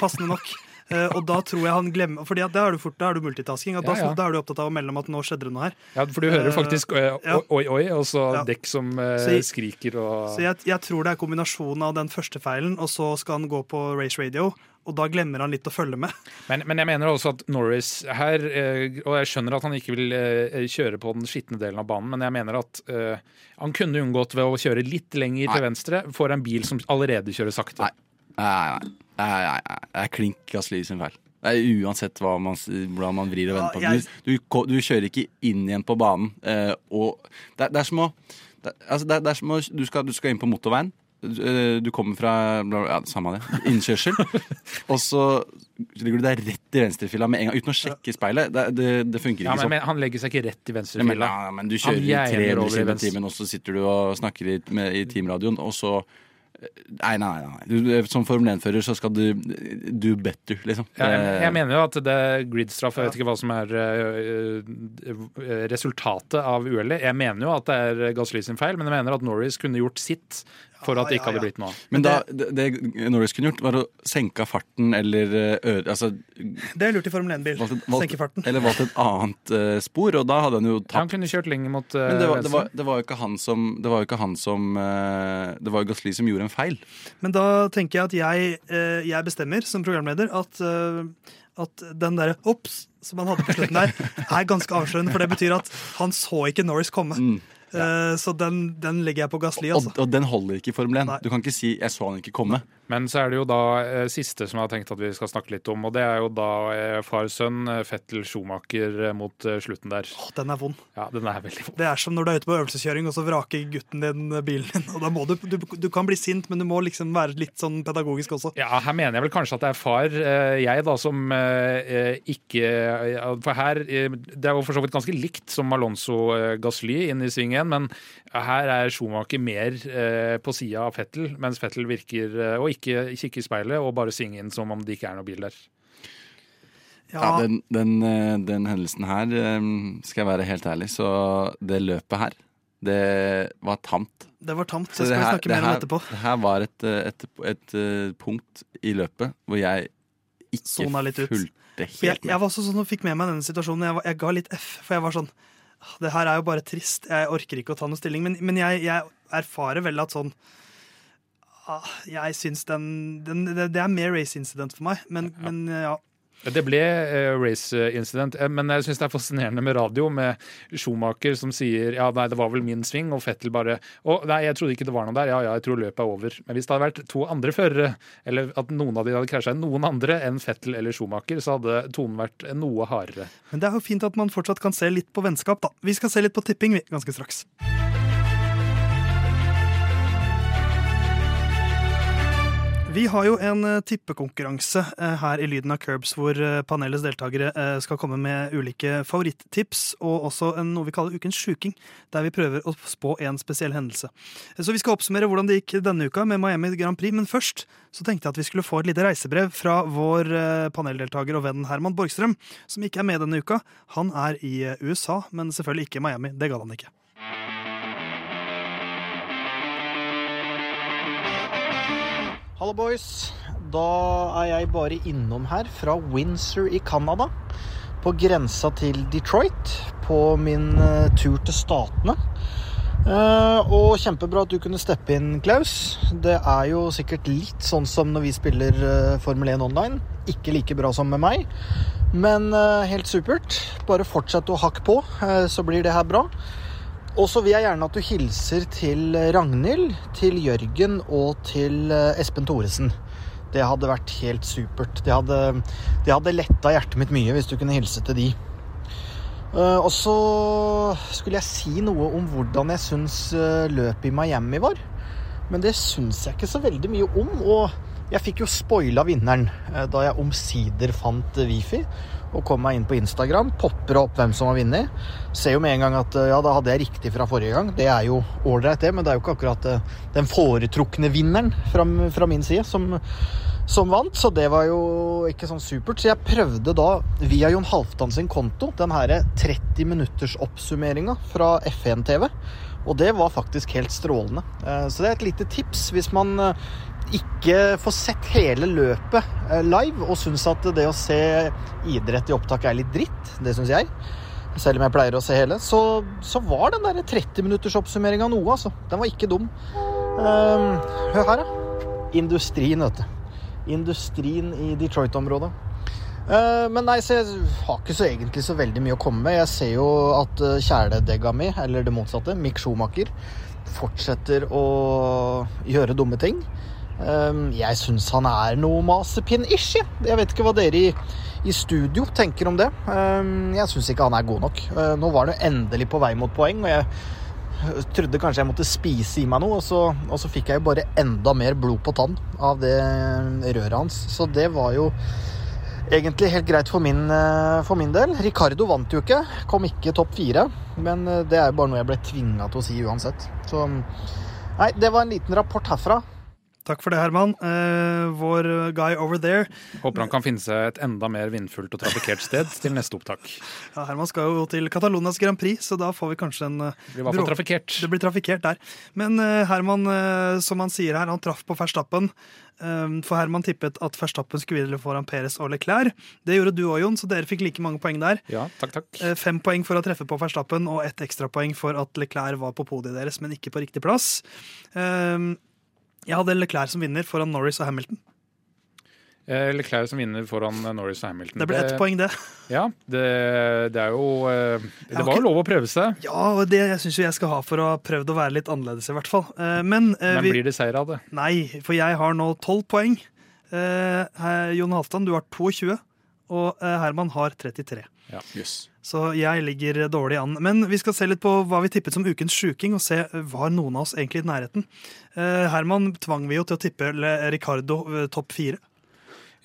passende nok. Uh, og da tror jeg han glemmer Fordi da er du fort, da er du multitasking. Og da, ja, ja. da er du opptatt av å melde om at nå skjedde det noe her. Ja, for du hører faktisk uh, oi, oi, og så dekk som uh, så jeg, skriker og Så jeg, jeg, tror det er kombinasjonen av den første feilen, og så skal han gå på race radio. Og da glemmer han litt å følge med. Men, men jeg mener også at Norris her Og jeg skjønner at han ikke vil kjøre på den skitne delen av banen, men jeg mener at han kunne unngått ved å kjøre litt lenger til venstre for en bil som allerede kjører sakte. Nei, nei, nei. Det er klink Gasly sin feil. Det er Uansett man, hvordan man vrir og vender på det. Du, du, du, kjører ikke inn igjen på banen. Eh, og det, det, er som å det, altså det, det er som å du skal, du skal inn på motorveien. Du eh, kommer fra ja, samme det, innkjørsel, og så legger du deg rett i venstrefila med en gang uten å sjekke speilet. Det, det, det funker ikke ja, sånn. Men han legger seg ikke rett i venstrefila. Ja, men, ja, men du kjører i 300 km i timen, og så sitter du og snakker i, med, i teamradioen, og så Nei, nei, nei. Du, som Formel 1-fører så skal du do better, liksom. Ja, jeg, jeg, mener jo at det grid-straff Jeg vet ikke hva som er uh, resultatet av uhellet. Jeg mener jo at det er Gasly sin feil, men jeg mener at Norris kunne gjort sitt for at det ikke hadde blitt noe av. Men da, det, det Norris kunne gjort, var å senke farten eller øre altså, Det er lurt i Formel 1-bil. Senke farten. Eller valgt et annet uh, spor, og da hadde han jo tapt. Han kunne kjørt lenger mot uh, Men det var, det, var, det var, jo ikke han som Det var jo ikke han som uh, Det var jo Gasly som gjorde en feil. Men da tenker jeg at jeg, jeg bestemmer som programleder at, at den derre ops som han hadde på slutten der, er ganske avslørende. For det betyr at han så ikke Norris komme. Mm. Ja. Så den, den, legger jeg på Gasli. Altså. Og, og, den holder ikke i Formel 1. Nei. Du kan ikke si 'jeg så han ikke komme'. Men så er det jo da eh, siste som jeg har tenkt at vi skal snakke litt om. Og det er jo da eh, far-sønn eh, Fettel Schumacher eh, mot eh, slutten der. Åh, den er vond. Ja, den er veldig vond. Det er som når du er ute på øvelseskjøring, og så vraker gutten din eh, bilen din. Og da må du, du, du kan bli sint, men du må liksom være litt sånn pedagogisk også. Ja, her mener jeg vel kanskje at det er far, jeg da, som ikke For her Det er jo for så vidt ganske likt som Alonso Gasly inn i svingen, men her er Schumacher mer på sida av Fettel, mens Fettel virker og ikke ikke kikke i speilet og bare synge inn som om det ikke er noe bil der. Ja, ja den, den, eh, den, hendelsen her, eh, skal jeg være helt ærlig, så det løpet her, det var tamt. Det var tamt, så, jeg skal vi snakke mer om etterpå. Det her var et, eh, et, et, et, punkt i løpet hvor jeg ikke fulgte helt med. Jeg, jeg, var også sånn og fikk med meg denne situasjonen. Jeg, var, jeg, ga litt F, for jeg var sånn Det her er jo bare trist. Jeg orker ikke å ta noe stilling. Men, men jeg, jeg erfarer vel at sånn Ah, jeg syns den, den, Det er mer race incident for meg, men ja. men ja. Det ble eh, race incident, eh, men jeg syns det er fascinerende med radio, med Schumacher som sier ja, nei, det var vel min sving, og Fettel bare å, nei, jeg trodde ikke det var noe der, ja, ja, jeg tror løpet er over. Men hvis det hadde vært to andre førere, eller at noen av de hadde krasja noen andre enn Fettel eller Schumacher, så hadde tonen vært noe hardere. Men det er jo fint at man fortsatt kan se litt på vennskap, da. Vi skal se litt på tipping, vi, ganske straks. Vi har jo en eh, tippekonkurranse eh, her i Lyden av Curbs, hvor eh, panelets deltakere skal komme med ulike favorittips, og også noe vi kaller Ukens sjuking, der vi prøver å spå en spesiell hendelse. Så vi skal oppsummere hvordan det gikk denne uka med Miami Grand Prix, men først så tenkte jeg at vi skulle få et lite reisebrev fra vår paneldeltaker og venn Herman Borgstrøm, som ikke er med denne uka. Han er i USA, men selvfølgelig ikke i Miami. Det gadd han ikke. Hallo, boys. Da er jeg bare innom her fra Windsor i Canada. På grensa til Detroit. På min eh, tur til Statene. Eh, og kjempebra at du kunne steppe inn, Klaus. Det er jo sikkert litt sånn som når vi spiller eh, Formel 1 online. Ikke like bra som med meg, men helt supert. Bare fortsett å hakke på, så blir det her bra. Og så vil jeg gjerne at du hilser til Ragnhild, til Jørgen og til eh, Espen Thoresen. Det hadde vært helt supert. Det hadde, det hadde letta hjertet mitt mye hvis du kunne hilse til de. Eh, Og så skulle jeg si noe om hvordan jeg syns eh, løpet i Miami var. Men det syns jeg ikke så veldig mye om. Og jeg fikk jo spoila vinneren da jeg omsider fant Wifi og kom meg inn på Instagram. Popper opp hvem som har vunnet. Ser jo med en gang at eh, ja, da hadde jeg riktig fra forrige gang. Det er jo ålreit, det, men det er jo ikke akkurat eh, den foretrukne vinneren fra, fra min side som, som vant. Så det var jo ikke sånn supert. Så jeg prøvde da via Jon Halvdan sin konto den herre 30 minutters oppsummeringa fra F1 TV. Og det var faktisk helt strålende. Eh, Så det er et lite tips hvis man eh, ikke får sett hele løpet eh, live og syns at det å se idrett i opptak er litt dritt. Det syns jeg. Selv om jeg pleier å se hele. Så, så var den der 30 minutters oppsummeringa noe, altså. Den var ikke dum. Hør her, da. Industrien, vet du. Industrien i Detroit-området. Eh, Men nei, så jeg har ikke så egentlig så veldig mye å komme med. Jeg ser jo at eh, kjæledegga mi, eller det motsatte, Mick Schumacher, fortsetter å gjøre dumme ting. Eh, Jeg syns han er noe masepinn-ish. jeg. Jeg vet ikke hva dere i, i studio tenker om det. Eh, Jeg syns ikke han er god nok. Eh, Nå var han jo endelig på vei mot poeng, og jeg trodde kanskje jeg måtte spise i meg noe, og så, og så fikk jeg jo bare enda mer blod på tann av det røret hans. Så det var jo egentlig helt greit for min, eh, for min del. Ricardo vant jo ikke, kom ikke topp fire. Men eh, det er jo bare noe jeg ble tvinga til å si uansett. Så nei, det var en liten rapport herfra. Takk for det, Herman. Uh, vår guy over there. Håper han kan finne seg et enda mer vindfullt og trafikkert sted til neste opptak. Ja, Herman skal jo til Catalonias Grand Prix, så da får vi kanskje en uh, Det blir trafikkert. Det blir trafikkert der. Men uh, Herman, som han sier her, han traff på Verstappen. For Herman tippet at Verstappen skulle videre foran Perez og Leclerc. Det gjorde du òg, Jon, så dere fikk like mange poeng der. Ja, takk, takk. Fem poeng for å treffe på Verstappen og ett ekstrapoeng for at Leclerc var på podiet deres, men ikke på riktig plass. Eh, Jeg hadde Leclerc som vinner foran Norris og Hamilton. Eh, Leclerc som vinner foran eh, Norris og Hamilton. Det ble ett poeng, det. Ja, det, det er jo eh, Det var jo lov å prøve seg, Ja, og det syns jeg skal ha for å ha prøvd å være litt annerledes, i hvert fall. Eh, Men, men vi, blir det seier av det? Nei, for jeg har nå tolv poeng. Jon Halvdan, du har 22, og Herman har 33. Jøss. Så jeg ligger dårlig an. Men vi skal se litt på hva vi tippet som ukens sjuking, og se eh, var noen av oss egentlig i nærheten. Eh, Herman tvang vi jo til å tippe Ricardo eh, topp fire.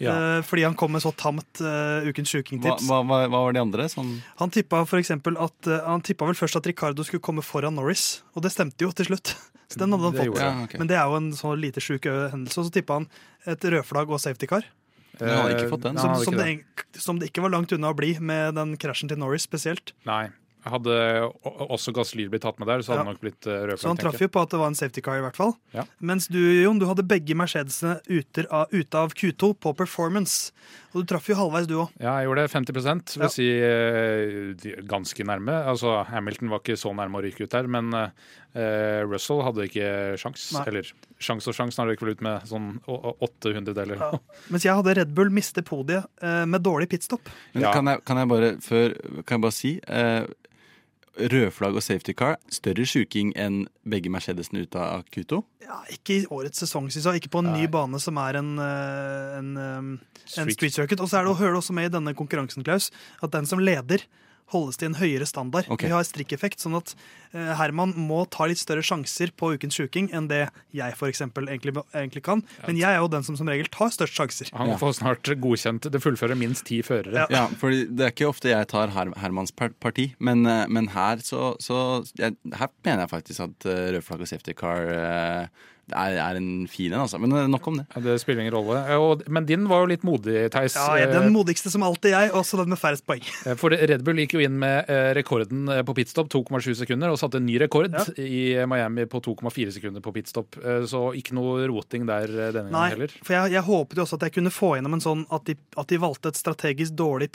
Ja. Eh, fordi han kom med så tamt eh, ukens sjukingtips. hva, hva, hva var de andre? Sånn Han tippa for eksempel at Han tippa vel først at Ricardo skulle komme foran Norris, og det stemte jo til slutt. Så den hadde han Det fått. gjorde Ja, okay. Men det er jo en så lite sjuk hendelse. Og så tippa han et rødflagg og safety car. Men han hadde ikke fått den. Som, som, ikke det, som det ikke var langt unna å bli med den krasjen til Norris spesielt. Nei. Hadde også Gaslyr blitt tatt med der, så hadde Ja. nok blitt rødflagg. rød Så han traff jo på at det var en safety car, i hvert fall. Ja. Mens du, Jon, du hadde begge Mercedesene ute av, ut av Q2 på performance. Og du traff jo halvveis, du òg. Ja, jeg gjorde det. 50 vil Ja. si eh, ganske nærme. Altså, Hamilton var ikke så nærme å ryke ut der, men eh, Russell hadde ikke sjans. Nei. Eller sjans og sjans, han gikk vel ut med sånn å- å- 800 deler. Ja. Mens jeg hadde Red Bull miste podiet eh, med dårlig pitstop. Ja. kan, jeg, kan jeg bare før, kan jeg bare si eh, Rødflagg og safety car, større sjuking enn begge Mercedesene ut av Q2? Ja, ikke i årets sesong, syns jeg. Ikke på en ny bane som er en, eh, en, eh, en Street. street circuit. Og så er det, hører du også med i denne konkurransen, Klaus, at den som leder, holdes til en høyere standard. Okay. Vi har strikkeffekt, sånn at eh, Herman må ta litt større sjanser på ukens sjuking enn det jeg for eksempel egentlig, egentlig kan. Men jeg er jo den som som regel tar størst sjanser. Han får snart godkjent Det fullfører minst ti førere. Ja. Ja, for det er ikke ofte jeg tar Her Hermans parti, men, eh, men her så, så jeg, Her mener jeg faktisk at uh, rødflagg og safety car er, er en fin en, altså. Men eh, nok om det. Ja, Det spiller ingen rolle. Eh, Og, men din var jo litt modig, Theis. Ja, jeg er den modigste som alltid jeg, også den med færrest poeng. Eh, For Red Bull gikk jo inn med rekorden på pitstop, 2,7 sekunder, og satte en ny rekord Ja. i Miami på 2,4 sekunder på pitstop. Så ikke noe roting der denne Nei, gangen heller. for jeg, jeg håpet jo også at jeg kunne få gjennom en sånn at de, at de valgte et strategisk dårlig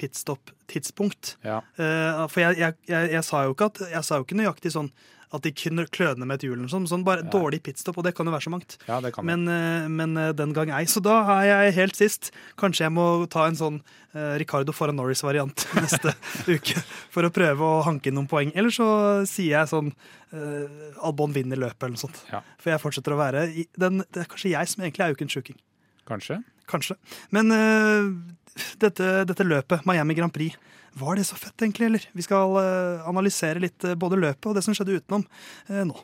pitstop-tidspunkt. Ja. Eh, for jeg, jeg, jeg, jeg sa jo ikke at Jeg sa jo ikke nøyaktig sånn at de kunne kløne med et hjul, eller sånn, sånn bare Ja. dårlig pitstop, og det kan jo være så mangt. ja, det kan. Men, eh, men eh, den gang ei. Så da er jeg helt sist. Kanskje jeg må ta en sånn eh, Ricardo foran Norris-variant neste uke for å prøve å hanke inn noen poeng. Eller så sier jeg sånn eh, Albon vinner løpet eller noe sånt. Ja. For jeg fortsetter å være i den, Det er kanskje jeg som egentlig er ukens sjuking. Kanskje. Kanskje. Men eh, dette, dette løpet, Miami Grand Prix, var det så fett, egentlig? eller? Vi skal eh, analysere litt eh, både løpet og det som skjedde utenom eh, nå.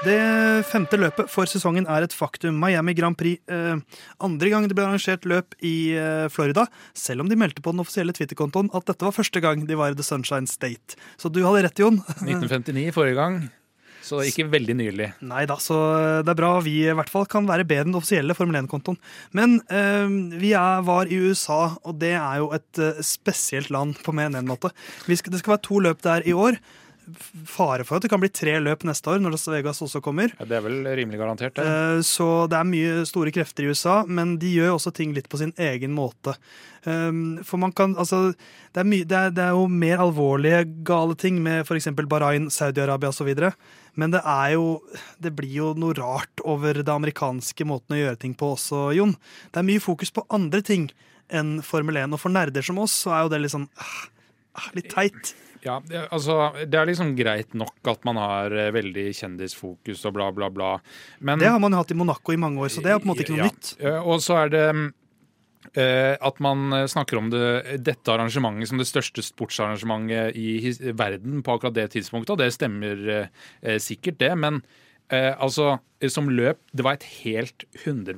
Det femte løpet for sesongen er et faktum. Miami Grand Prix. Eh, andre gang det ble arrangert løp i eh, Florida, selv om de meldte på den offisielle Twitter-kontoen at dette var første gang de var i The Sunshine State. Så du hadde rett, Jon. 1959 forrige gang, så ikke veldig nylig. Nei da, så det er bra vi i hvert fall kan være bedre enn den offisielle Formel 1-kontoen. Men eh, vi er, var i USA, og det er jo et eh, spesielt land på mer enn én måte. Vi skal, det skal være to løp der i år. Fare for at det kan bli tre løp neste år, når Las Vegas også kommer. Ja, det er vel rimelig garantert, det. Eh, Så det er mye store krefter i USA, men de gjør også ting litt på sin egen måte. Um, For man kan, altså, det er, mye, det, er, det er jo mer alvorlige gale ting med f.eks. Bahrain, Saudi-Arabia osv. Men det er jo Det blir jo noe rart over det amerikanske måten å gjøre ting på også, Jon. Det er mye fokus på andre ting enn Formel 1, og for nerder som oss så er jo det litt sånn ah, litt teit. Ja, det, altså, det er liksom greit nok at man har eh, veldig kjendisfokus og bla, bla, bla. Men Det har man jo hatt i Monaco i mange år, så det er på en måte ikke noe Ja. nytt. Eh, Og så er det eh, at man eh, snakker om det, dette arrangementet som det største sportsarrangementet i verden på akkurat det tidspunktet, og det stemmer eh, eh, sikkert, det. Men eh, altså, eh, som løp, det var et helt 100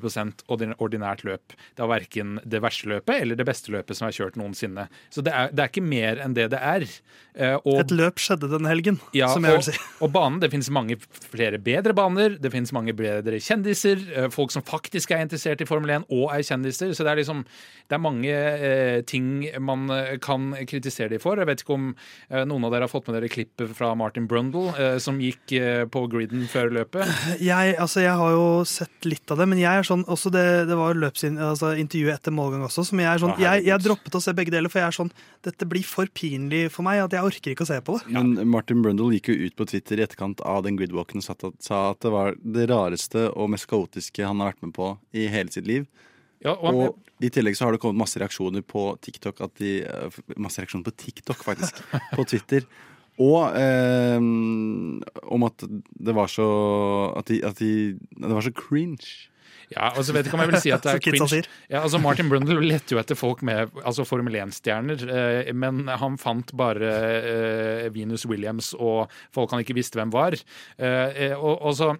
ordin- ordinært løp. Det var verken det verste løpet eller det beste løpet som er kjørt noensinne. Så det er, det er ikke mer enn det det er. Eh, og Et løp skjedde denne helgen, ja, som jeg og, vil si. og banen, det finnes mange flere bedre baner, det finnes mange bedre kjendiser, eh, folk som faktisk er interessert i Formel 1 og er kjendiser, så det er liksom det er mange eh, ting man eh, kan kritisere de for. Jeg vet ikke om eh, noen av dere har fått med dere klippet fra Martin Brundle, eh, som gikk på griden før løpet. Jeg, altså, jeg har jo sett litt av det, men jeg er sånn, også det, det var løpsin, altså, intervjuet etter målgang også, som jeg er sånn, jeg, jeg droppet å se begge deler, for jeg er sånn, dette blir for pinlig for meg, at jeg orker ikke å se på det. Men Martin Brundle gikk jo ut på Twitter i etterkant av den gridwalken og sa at det var det rareste og mest kaotiske han har vært med på i hele sitt liv. Ja, og, Og i tillegg så har det kommet masse reaksjoner på TikTok at de, eh, Masse reaksjoner på TikTok, faktisk. på Twitter. Og eh, om at det var så at, de, at de, Det var så cringe. ja, og så vet jeg ikke om jeg vil si at det er cringe. Ja, altså Martin Brundle lette jo etter folk med altså Formel 1-stjerner, eh, men han fant bare eh, Venus Williams og folk han ikke visste hvem var. Eh, eh, og, og så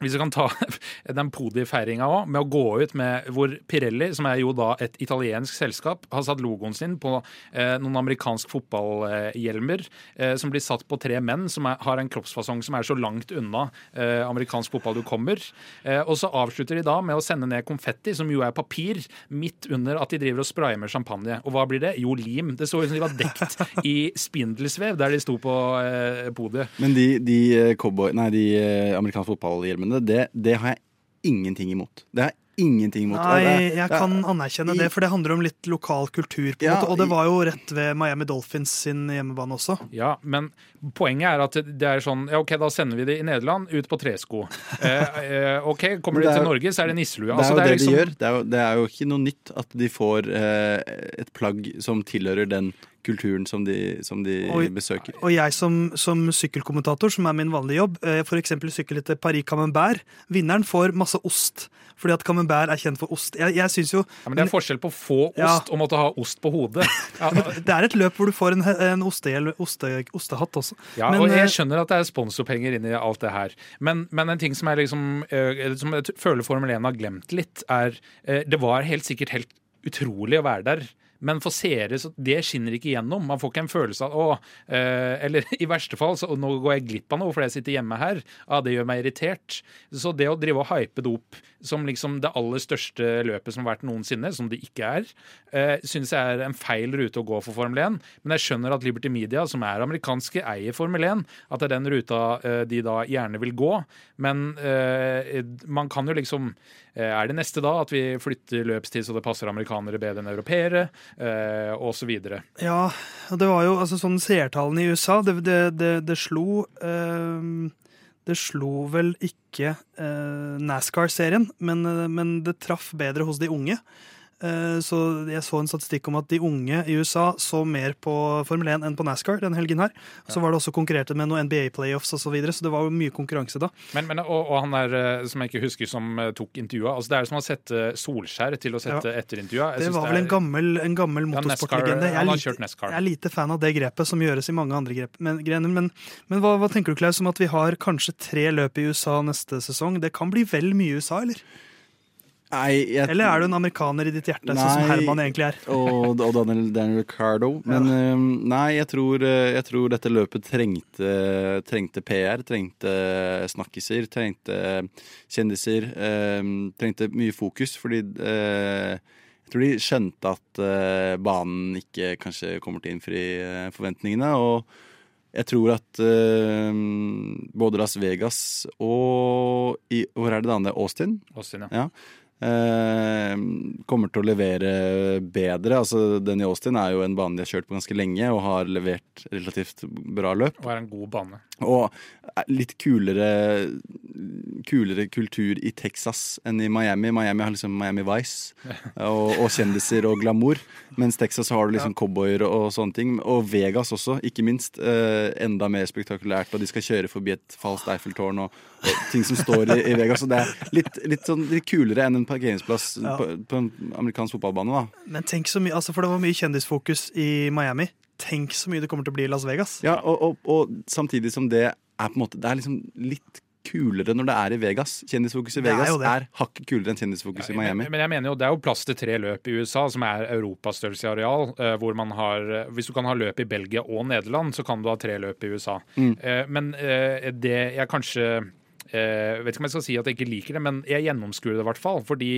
hvis vi kan ta den Podi-feiringa òg, med å gå ut med hvor Pirelli, som er jo da et italiensk selskap, har satt logoen sin på eh, noen amerikansk fotballhjelmer eh, som blir satt på tre menn som er, har en kroppsfasong som er så langt unna eh, amerikansk fotball du kommer. Eh, og så avslutter de da med å sende ned konfetti, som jo er papir, midt under at de driver og sprayer med champagne. Og hva blir det? Jo, lim. Det så ut som de var dekt i spindelsvev der de sto på eh, podiet. Men de, de, eh, cowboy, nei, de amerikanske fotballhjelmene, det, det har jeg ingenting imot. Det har jeg ingenting imot. Nei, det- jeg det- kan anerkjenne i- det, for det handler om litt lokal kultur. på en Ja, måte, Og det var jo rett ved Miami Dolphins sin hjemmebane også. Ja, men poenget er at det er sånn ja, OK, da sender vi det i Nederland ut på tresko. Eh, eh, OK, kommer de er til Norge, så er det nisselue. Det er Altså, jo det, liksom- de gjør. Det er, jo, det er jo ikke noe nytt at de får eh, et plagg som tilhører den kulturen som de, som de og, besøker. Og jeg som, som sykkelkommentator, som er min vanlige jobb, f.eks. for eksempel sykkel etter Paris Camembert, vinneren får masse ost. Fordi at Camembert er kjent for ost. Jeg, jeg synes jo Ja, men Det er forskjell på å få ost Ja. og måtte ha ost på hodet. Ja, Det er et løp hvor du får en, en ostehjel- oste, ostehatt også. Ja, Men, og eh, jeg skjønner at det er sponsorpenger inni alt det her. Men, men en ting som, liksom, eh, som jeg føler Formel 1 har glemt litt, er eh, Det var helt sikkert helt utrolig å være der. Men for seere så det skinner ikke igjennom. Man får ikke en følelse av å eh, Eller i verste fall så nå går jeg glipp av noe fordi jeg sitter hjemme her. Ja, det gjør meg irritert. Så det å drive og hype det opp som liksom det aller største løpet som har vært noensinne, som det ikke er, eh, syns jeg er en feil rute å gå for Formel 1. Men jeg skjønner at Liberty Media, som er amerikanske, eier Formel 1. At det er den ruta eh, de da gjerne vil gå. Men eh, man kan jo liksom eh, Er det neste da at vi flytter løpstid så det passer amerikanere bedre enn europeere, eh, videre. Ja, det var jo altså sånn seertallene i USA Det, det, det, det slo eh, Det slo vel ikke eh, NASCAR-serien, men, eh, men det traff bedre hos de unge. Eh, Så jeg så en statistikk om at de unge i USA så mer på Formel 1 enn på NASCAR den helgen her. Så var det også konkurrerte med noen NBA-playoffs osv., så, videre, så det var jo mye konkurranse da. Men, men, og, og han der eh, som jeg ikke husker som eh, tok intervjua altså Det er som å sette Solskjær til å sette etter intervjua. Det var vel en gammel, en gammel Ja, motorsportlegende. Jeg, jeg er lite fan av det grepet som gjøres i mange andre grep, men, grener. Men, men hva, hva tenker du, Klaus, om at vi har kanskje tre løp i USA neste sesong? Det kan bli vel mye USA, eller? Nei, jeg, Eller er du en amerikaner i ditt hjerte, sånn som Herman egentlig er? og, og Daniel, Daniel Ricardo. Men eh, nei, jeg tror, eh, jeg tror dette løpet trengte, trengte PR, trengte snakkiser, trengte kjendiser. eh, trengte mye fokus, fordi eh, jeg tror de skjønte at eh, banen ikke kanskje kommer til å innfri eh, forventningene. og jeg tror at uh, både Las Vegas og i, Hvor er det det andre? Austin? Austin, ja. Ja. Eh, kommer til å levere bedre. Altså, den i Austin er jo en bane de har kjørt på ganske lenge og har levert relativt bra løp. Og er en god bane. Og litt kulere, kulere kultur i Texas enn i Miami. Miami har liksom Miami Vice og, og kjendiser og glamour. Mens Texas har du liksom cowboyer og, sånne ting. Og Vegas også, ikke minst. Eh, enda mer spektakulært. Og de skal kjøre forbi et falskt Eiffeltårn og ting som står i, i Vegas. Og det er litt, litt, sånn, litt kulere enn en parkeringsplass Ja. på, på en amerikansk fotballbane. da. Men tenk så mye, altså For det var mye kjendisfokus i Miami. Tenk så mye det kommer til å bli i Las Vegas. Ja, og, og, og samtidig som det er på en måte Det er liksom litt kulere når det er i Vegas. Kjendisfokus i er Vegas det. er hakket kulere enn kjendisfokus i Miami. Men, men jeg mener jo det er jo plass til tre løp i USA, som er Europas størrelse i areal. eh, hvor man har, eh, Hvis du kan ha løp i Belgia og Nederland, så kan du ha tre løp i USA. Mm. Eh, Men eh, det jeg kanskje eh, vet ikke om jeg skal si at jeg ikke liker det, men jeg gjennomskuer det i hvert fall. Fordi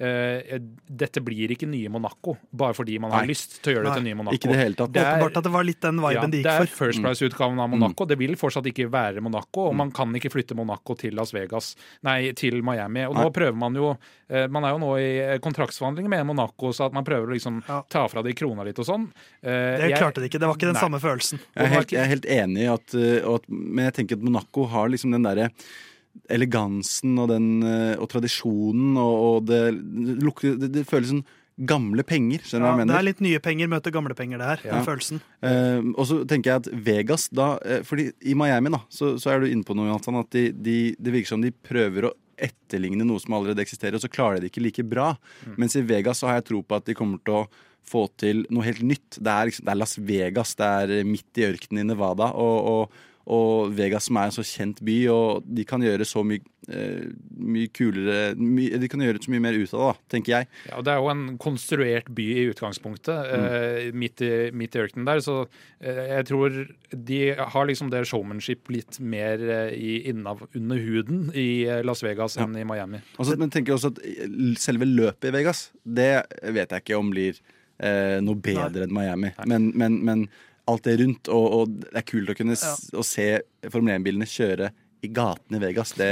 uh, dette blir ikke nye Monaco, bare fordi man har Nei. lyst til å gjøre det til nye Monaco. Ikke det hele tatt. Det er- Åpenbart at det var litt den viben ja, de det er for. First Price-utgaven av Monaco. Det vil fortsatt ikke være Monaco, Mm. og man kan ikke flytte Monaco til Las Vegas, nei, til Miami. Og Nei. nå prøver man jo eh, Man er jo nå i kontraktsforhandlinger med Monaco, så at man prøver å liksom Ja. ta fra de krona litt og sånn. Uh, Det jeg- klarte de ikke. Det var ikke den Nei. samme følelsen. Jeg er helt, jeg er helt enig, i at, uh, at, men jeg tenker at Monaco har liksom den derre elegansen og, den, uh, og tradisjonen, og, og det, lukter, det, det føles som gamle penger. Skjønner du Ja, hva jeg det er litt nye penger møter gamle penger, det her. Ja. Den følelsen. Eh, og så tenker jeg at Vegas da eh, Fordi i Miami da så, så er du inne på noe, Jonathan, at de, de, det virker som de prøver å etterligne noe som allerede eksisterer, og så klarer de det ikke like bra. Mens i Vegas så har jeg tro på at de kommer til å få til noe helt nytt. Det er, liksom, det er Las Vegas, det er midt i ørkenen i Nevada. Og, og, og Vegas som er en så kjent by, og de kan gjøre så mye, eh, mye kulere my, De kan gjøre så mye mer ut av det, tenker jeg. Ja, og Det er jo en konstruert by i utgangspunktet, eh, midt, i, midt i ørkenen der. Så eh, jeg tror de har liksom det showmanship litt mer eh, i, innav, under huden i eh, Las Vegas enn i Miami. Også, men tenker også at eh, selve løpet i Vegas, det vet jeg ikke om blir noe bedre enn Miami. Men, men, men alt det rundt, og, og det er kult å kunne s å se Formel 1-bilene kjøre i gatene i Vegas. Det,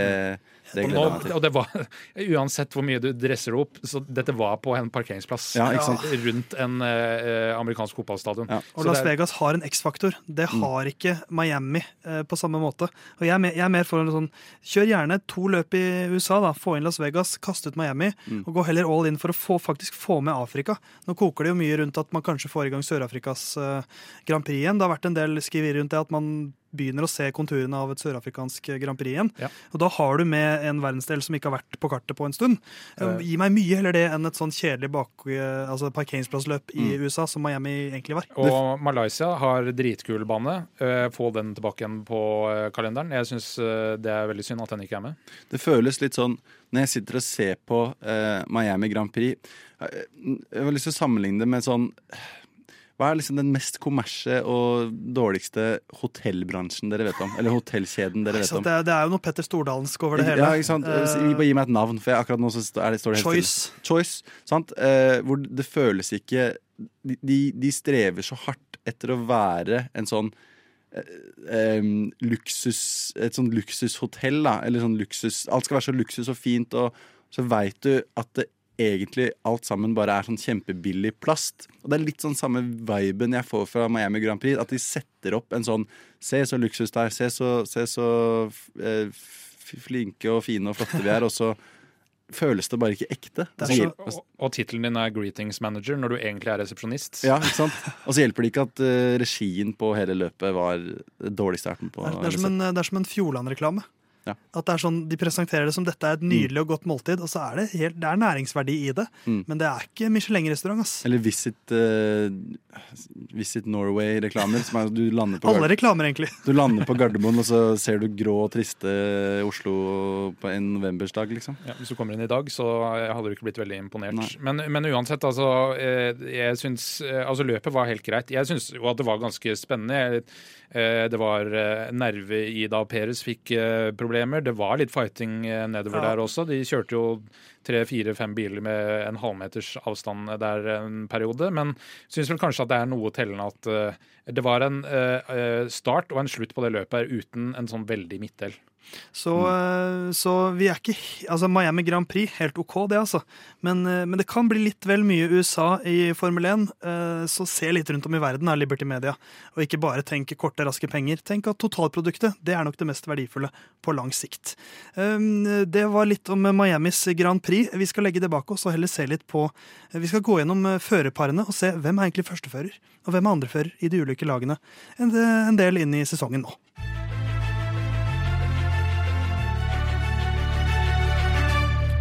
det Og, nå, og det var, Uansett hvor mye du dresser det opp, så dette var på en parkeringsplass Ja, ikke sant? rundt en eh, amerikansk fotballstadion. Ja. Og Så Las er- Vegas har en X-faktor. Det Mm. har ikke Miami eh, på samme måte. Og jeg er, mer, jeg er mer for en sånn Kjør gjerne to løp i USA, da. Få inn Las Vegas, kaste ut Miami. Mm. Og gå heller all in for å få, faktisk få med Afrika. Nå koker det jo mye rundt at man kanskje får i gang Sør-Afrikas eh, Grand Prix igjen. Det har vært en del skriverier rundt det at man begynner å se konturene av et sørafrikansk Grand Prix igjen. Ja. Og da har du med en verdensdel som ikke har vært på kartet på en stund. Eh. Gi meg mye heller det enn et sånn kjedelig bak, eh, altså parkeringsplassløp i Mm. USA, som Miami egentlig var. Og Malaysia har dritkul bane. Eh, Få den tilbake igjen på eh, kalenderen. Jeg syns det er veldig synd at den ikke er med. Det føles litt sånn når jeg sitter og ser på Miami Grand Prix Jeg har lyst til å sammenligne det med sånn Hva er liksom den mest kommersie og dårligste hotellbransjen dere vet om? Eller hotellkjeden dere vet om? det, det er jo noe Petter Stordalensk over det hele. Ja, ikke sant? Uh, gi meg et navn, for jeg, akkurat nå så er det, står det helt Choice. stille. Choice. Sant? Uh, hvor det føles ikke de, de, de strever så hardt etter å være en sånn um, luksus Et sånn luksushotell, da. Eller sånn luksus Alt skal være så luksus og fint, og så veit du at det egentlig alt sammen bare er sånn kjempebillig plast. Og det er litt sånn samme viben jeg får fra Miami Grand Prix. At de setter opp en sånn Se så luksus det er, se så, se så eh, f- flinke og fine og flotte vi er, og så føles det bare ikke ekte. Og så Og, og tittelen din er Greetings Manager når du egentlig er resepsjonist. ja, ikke sant? Og så hjelper det ikke at uh, regien på hele løpet var dårlig med på. Det er, det, er som en, det er som en Fjordland-reklame. Ja. At det er sånn, De presenterer det som dette er et nydelig og godt måltid, og så er det, helt, det er næringsverdi i det. Mm. Men det er ikke Michelin-restaurant. ass. Eller Visit, uh, Visit Norway-reklamer. som er- Du, lander på Alle reklamer, egentlig. du lander på Gardermoen, og så ser du grå og triste Oslo på en novembersdag, liksom. Ja, hvis du kommer inn i dag, så hadde du ikke blitt veldig imponert. Men, men uansett, altså, eh, jeg syns eh, Altså, løpet var helt greit. Jeg syns jo at det var ganske spennende. Jeg, eh, Det var eh, nerve i da Peres fikk eh, problemer. Det var litt fighting eh, nedover Ja. der også. De kjørte jo tre, fire, fem biler med en halvmeters avstand der en periode. Men syns vel kanskje at det er noe tellende at eh, det var en eh, eh, start og en slutt på det løpet her uten en sånn veldig midtdel. Så, mm. så vi er ikke Altså, Miami Grand Prix, helt OK, det, altså. Men, eh, men det kan bli litt vel mye USA i Formel 1. eh, Så se litt rundt om i verden, er Liberty Media. Og ikke bare tenk korte, raske penger. Tenk at totalproduktet det er nok det mest verdifulle på lang sikt. Um, Det var litt om Miamis Grand Prix. Vi skal legge det bak oss og heller se litt på Vi skal gå gjennom eh, førerparene og se hvem er egentlig førstefører, og hvem er andrefører i de ulike lagene. En en del inn i sesongen nå.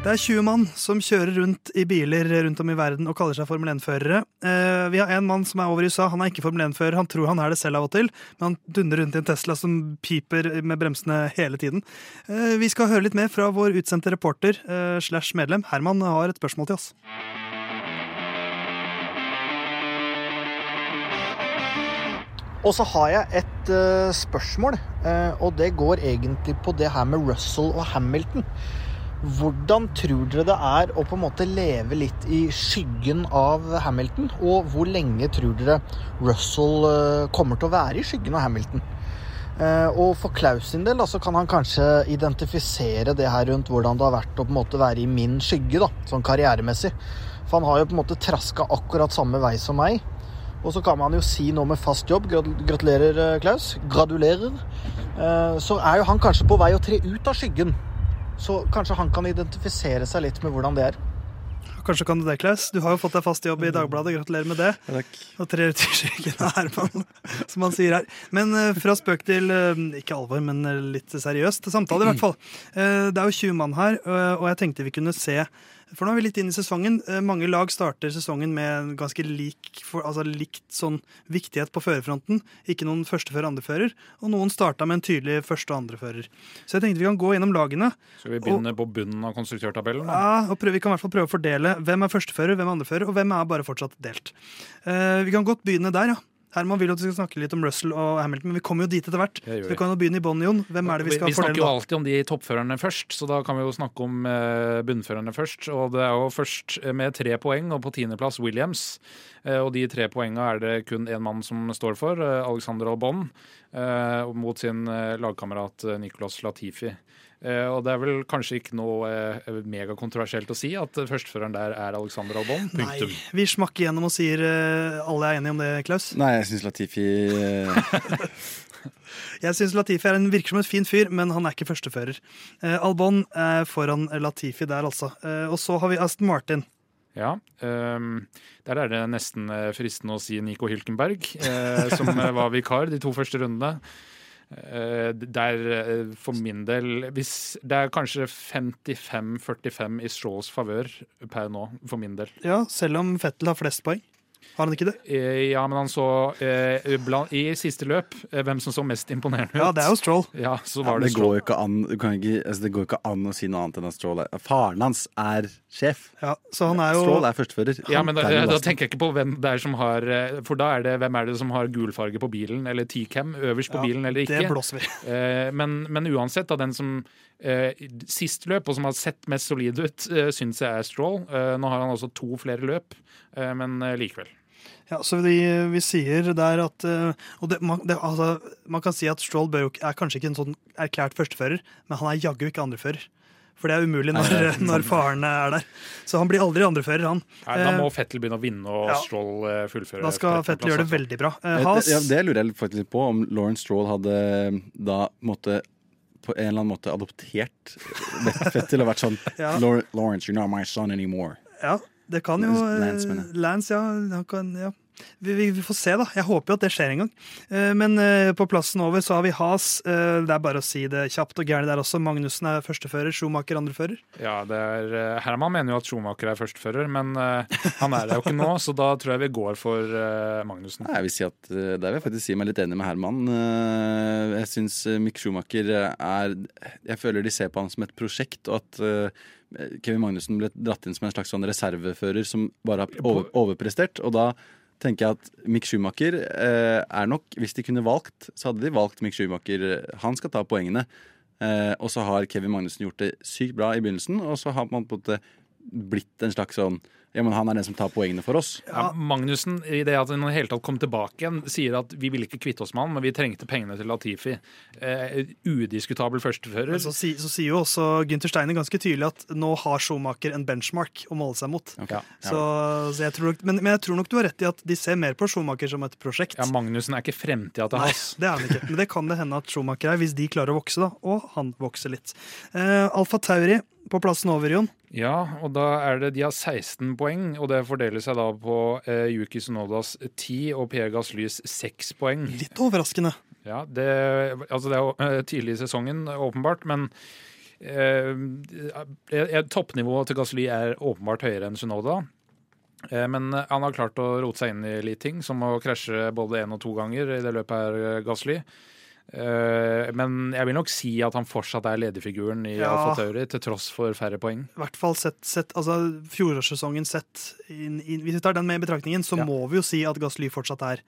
Det er 20 mann som kjører rundt i biler rundt om i verden og kaller seg Formel 1-førere. Eh, vi har en mann som er over i USA. Han er ikke Formel 1-fører. Han tror han er det selv av og til, men han dundrer rundt i en Tesla som piper med bremsene hele tiden. Eh, vi skal høre litt mer fra vår utsendte reporter eh, slash medlem. Herman har et spørsmål til oss. Og så har jeg et spørsmål, og det går egentlig på det her med Russell og Hamilton. Hvordan tror dere det er å på en måte leve litt i skyggen av Hamilton? Og hvor lenge tror dere Russell eh, kommer til å være i skyggen av Hamilton? Eh, og for Klaus sin del så kan han kanskje identifisere det her rundt hvordan det har vært å på en måte være i min skygge, da, sånn karrieremessig. For han har jo på en måte traska akkurat samme vei som meg. Og så kan man jo si noe med fast jobb. Gratulerer, eh, Klaus. Gradulerer. Så er jo han kanskje på vei å tre ut av skyggen. Så kanskje han kan identifisere seg litt med hvordan det er. Kanskje kan du det, Klaus? Du har jo fått deg fast jobb i Dagbladet. Gratulerer med det. Takk. Og trer ut i skyggen av Herman, som han sier her. Men eh, fra spøk til eh, ikke alvor, men eh, litt seriøst samtale, i hvert fall. Eh, det er jo 20 mann her, og jeg tenkte vi kunne se For nå er vi litt inn i sesongen. Eh, Mange lag starter sesongen med ganske lik, altså likt sånn viktighet på førerfronten. Ikke noen førstefører, andrefører. Og noen starta med en tydelig første- og andrefører. Så jeg tenkte vi kan gå gjennom lagene. Skal vi begynne på bunnen av konstruktørtabellen? da? Ja, og prøve, Vi kan i hvert fall prøve å fordele hvem er førstefører, hvem er andrefører, og hvem er bare fortsatt delt. Uh, vi kan godt begynne der, ja. Herman vil at vi skal snakke litt om Russell og Hamilton, men vi kommer jo dit etter hvert. Så vi. kan jo begynne i bånn, Jon. Hvem er det vi skal vi snakker jo alltid om de toppførerne først, så da kan vi jo snakke om eh, bunnførerne først. Og det er jo først med tre poeng, og på tiendeplass Williams. Eh, og de tre poengene er det kun én mann som står for, eh, Alexander Albon, eh, mot sin eh, lagkamerat eh, Nicolas Latifi. Eh, og det er vel kanskje ikke noe eh, megakontroversielt å si at førsteføreren der er Alexander Albon. Nei, Punktum. vi smakker gjennom og sier eh, alle er enige om det, Klaus. Nei, jeg syns Latifi Jeg syns Latifi er en, virker som en fin fyr, men han er ikke førstefører. Eh, Albon er foran Latifi der, altså. Eh, og så har vi Aston Martin. Ja, Um, der er det nesten fristende å si Nico Hylkenberg, som var vikar de to første rundene. Eh, der, eh, for min del hvis, Det er kanskje 55-45 i Strolls favør per nå, for min del. Ja, selv om Fettel har flest poeng. Har han ikke det? Eh, ja, men han så eh, bland, I siste løp eh, hvem som så mest imponerende ut. Ja, det er jo Stroll. Ja, så ja, det, det, går Stroll. ikke an, du kan ikke, altså, det går jo ikke an å si noe annet enn at Stroll er Faren hans er sjef. Ja, så han er jo Stroll er førstefører. Ja, men da, da tenker jeg ikke på hvem det er som har eh, For da er det hvem er det som har gul farge på bilen, eller T-cam øverst på Ja, bilen, eller ikke. Det blåser vi. Eh, men, men uansett, da, den som sist løp, og som har sett mest solid ut, uh, syns jeg er Stroll. Eh, nå har han altså to flere løp, eh, men eh, likevel. Ja, så vi, vi sier der at eh, Og det, man, det, altså, man kan si at Stroll jo, er kanskje ikke en sånn erklært førstefører, men han er jaggu ikke andrefører. For det er umulig når, Nei, er når faren er der. Så han blir aldri andrefører, han. Nei, da Eh, må Fettel begynne å vinne og ja. Stroll eh, fullføre. Da skal Fettel gjøre det veldig bra. Eh, Eh, det, ja, det lurer jeg faktisk litt på, om Lauren Stroll hadde da måte på en eller annen måte adoptert Til å ha vært sånn Ja. Lawrence, you're not my son anymore. Ja, det kan jo eh, Lance. Lance, ja. Han kan, ja. Vi, vi, vi får se, da. Jeg håper jo at det skjer en gang. Eh, Men eh, på plassen over så har vi Has. Eh, Det er bare å si det kjapt og gærent der også. Magnussen er førstefører, Schumacher andrefører. Ja, det er, Herman mener jo at Schumacher er førstefører, men han er det jo ikke nå, så da tror jeg vi går for Magnussen. Nei, Jeg vil si at Der vil jeg faktisk si meg litt enig med Herman. Jeg syns Mick Schumacher er Jeg føler de ser på han som et prosjekt, og at Kevin Magnussen ble dratt inn som en slags sånn reservefører som bare har over, overprestert. Og da tenker jeg at Mick Schumacher eh, er nok Hvis de kunne valgt, så hadde de valgt Mick Schumacher. Han skal ta poengene. Eh, og så har Kevin Magnussen gjort det sykt bra i begynnelsen, og så har man på en måte blitt en slags sånn Ja, men han er den som tar poengene for oss. Ja, Magnussen, i det at han i det hele tatt kom tilbake igjen, sier at vi ville ikke kvitte oss med han, men vi trengte pengene til Latifi. Eh, udiskutabel førstefører. Så, si, så sier jo også Gunther Steiner ganske tydelig at nå har Schumacher en benchmark å måle seg mot. Okay. Så, så jeg tror nok, men, men jeg tror nok du har rett i at de ser mer på Schumacher som et prosjekt. Ja, Magnussen er ikke fremtida til Nei, det er han ikke. Men det kan det hende at Schumacher er, hvis de klarer å vokse, da. Og han vokser litt. Eh, Alfa Tauri på plassen over, Jon. Ja, og da er det De har 16 poeng, og det fordeler seg da på eh, Yuki Sonodas 10 og Pierre Gaslys 6 poeng. Litt overraskende. Ja, det, altså det er eh, tidlig i sesongen, åpenbart, men eh, eh, toppnivået til Gasly er åpenbart høyere enn Sunoda. Eh, men han har klart å rote seg inn i litt ting, som å krasje både én og to ganger i det løpet her, eh, Gasly. Eh, men jeg vil nok si at han fortsatt er lederfiguren i Ja. Alfa Tauri, til tross for færre poeng. I hvert fall sett, sett altså fjorårssesongen sett inn, inn, Hvis vi tar den med i betraktningen, så Ja. må vi jo si at Gasly fortsatt er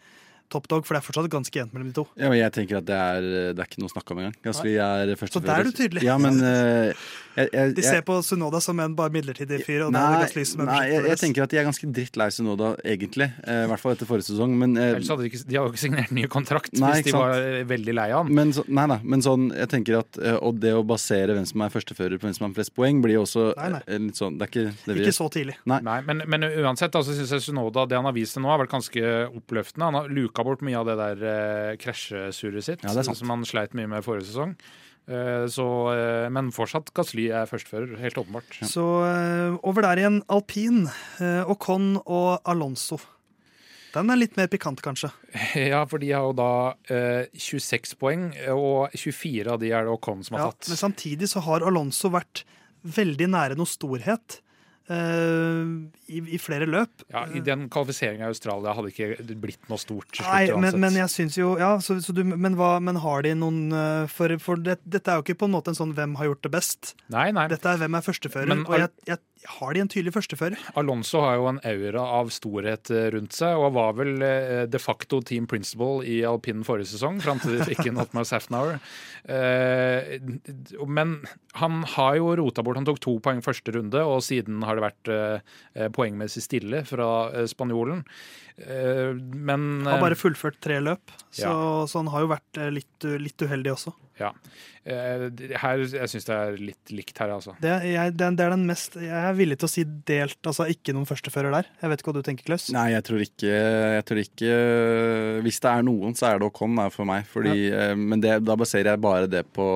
top dog, for det er fortsatt ganske jevnt mellom de to. Ja, men jeg tenker at det er, det er ikke noe å snakke om engang. vi er Så der er du tydelig. Ja, men uh, jeg, jeg, De ser på Sunoda som en bare midlertidig fyr, er Nei, nei jeg, jeg tenker at de er ganske drittlei Sunoda, egentlig. Uh, I hvert fall etter forrige sesong. Men, uh, Ellers hadde de, ikke, de hadde jo ikke signert ny kontrakt Nei, hvis de sant. var eh, veldig lei av han. men, så, nei, nei, men sånn, jeg tenker at eh, Og det å basere hvem som er førstefører på hvem som har flest poeng, blir jo også Nei, nei. eh, litt sånn Det er ikke det vi Ikke så tidlig. Nei. Nei, men, men uansett altså, syns synes jeg Sunoda, det han har vist til nå, har vært ganske oppløftende. Han har luka bort mye av det der eh, krasjesurret sitt, Ja, som han sleit mye med forrige sesong. Eh, så, eh, men fortsatt Gasly er førstefører, helt åpenbart. Så eh, over der igjen, alpin. Ocon og Alonso. Den er litt mer pikant, kanskje. Ja, for de har jo da eh, 26 poeng, og 24 av de er det Ocon som har Ja, tatt. men samtidig så har Alonso vært veldig nære noe storhet. Eh, i, i flere løp. Ja, I den kvalifiseringa i Australia hadde ikke blitt noe stort. slutt Nei, men, men jeg syns jo ja, så, så du, men, hva, men har de noen eh, For, for det, dette er jo ikke på en måte en sånn 'hvem har gjort det best'. Nei, nei. Dette er 'hvem er førstefører'. Men og jeg, jeg, har de en tydelig førstefører? Alonso har jo en aura av storhet eh, rundt seg, og var vel de facto team principal i alpin forrige sesong, fram til de fikk inn Otmar Safnauer. Men han har jo rota bort. Han tok to poeng første runde, og siden har det vært eh, poengmessig stille fra eh, spanjolen. Eh, men Har eh, bare fullført tre løp, så, Ja. så han har jo vært eh, litt, litt uheldig også. Ja. Eh, her, jeg syns det er litt likt her, altså. Det, jeg, det, det er den mest Jeg er villig til å si delt, altså ikke noen førstefører der. Jeg vet ikke hva du tenker, Klaus? Nei, jeg tror ikke, jeg tror ikke Hvis det er noen, så er det Ocon for meg. Fordi, ja. Men det, da baserer jeg bare det på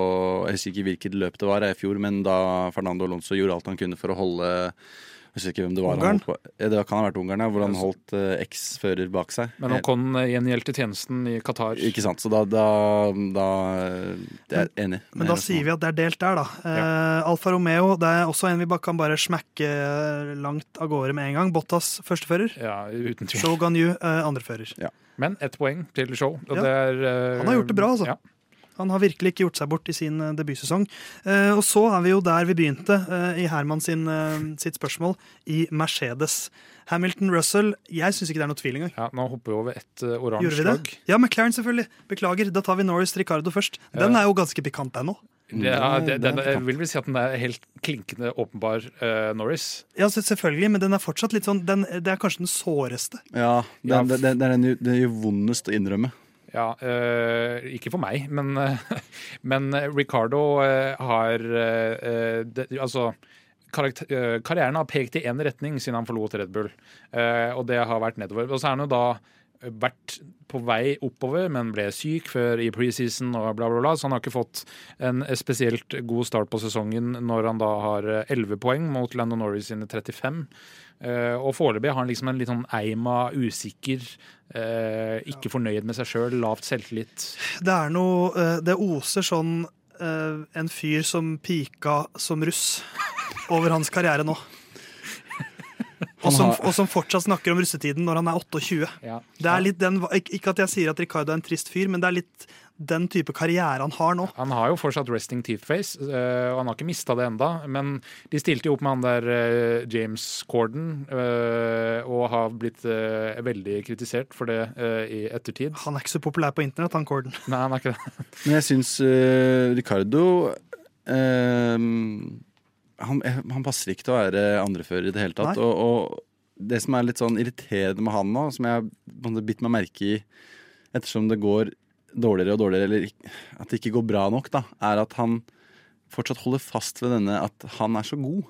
Jeg husker ikke hvilket løp det var i fjor, men da Fernando Alonso gjorde alt han kunne for å holde husker ikke hvem det var. han Ungarn? holdt det kan ha vært Ungarn, ja, hvor han holdt eh, eks-fører bak seg. Men han kom gjengjeldt til tjenesten i Qatar. Ikke sant, så da, da, da Det er jeg enig. Men da sier vi at det er delt der, da. Eh, Alfa Romeo det er også en vi bare kan bare smekke langt av gårde med en gang. Bottas førstefører. Ja, uten tvil. Show Ganyu uh, andrefører. Men ett poeng til show. Og Ja. det er, uh, Han har gjort det bra, altså. Ja. Han har virkelig ikke gjort seg bort i sin eh, debutsesong. Eh, og så er vi jo der vi begynte, eh, i Herman sin, eh, sitt spørsmål, i Mercedes. Hamilton Russell, jeg syns ikke det er noe tvil engang. Ja, nå hopper vi over ett uh, oransje lag. Ja, McLaren selvfølgelig. Beklager. Da tar vi Norris Ricardo først. Den er jo ganske pikant, ennå. Ja, det, Det den, jeg vil vel si at den er helt klinkende åpenbar uh, Norris. Ja, selvfølgelig, men den er fortsatt litt sånn den, Det er kanskje den såreste. Ja, Ja, det, det, det er den det gjør vondest å innrømme. Ja, øh, ikke for meg, men, men Ricardo eh, har eh, det, Altså Karrieren har pekt i én retning siden han forlot Red Bull, øh, og det har vært nedover. Og så er han jo da vært på vei oppover, men ble syk før i preseason og bla, bla, bla. Så han har ikke fått en spesielt god start på sesongen når han da har eh, 11 poeng mot Landon Norris sine 35. Eh, og foreløpig har han liksom en litt sånn eim av usikker, eh, ikke fornøyd med seg sjøl, lavt selvtillit. Det er noe eh, Det oser sånn eh, en fyr som pika som russ over hans karriere nå. Og som, og som fortsatt snakker om russetiden når han er 28. Ja. Det er litt den, ikke ikke at jeg sier at Ricardo er en trist fyr, men det er litt den type karriere han har nå. Han har jo fortsatt resting teeth face, eh, og han har ikke mista det enda, Men de stilte jo opp med han der eh, James Corden, eh, og har blitt veldig kritisert for det i ettertid. Han er ikke så populær på internett, han Corden. Nei, han er ikke det. Men jeg syns uh, Ricardo uh, han, han passer ikke til å være andrefører i det hele tatt. Og, og det som er litt sånn irriterende med han nå, som jeg bitt meg merke i ettersom det går dårligere og dårligere, eller at det ikke går bra nok, da, er at han fortsatt holder fast ved denne at han er så god.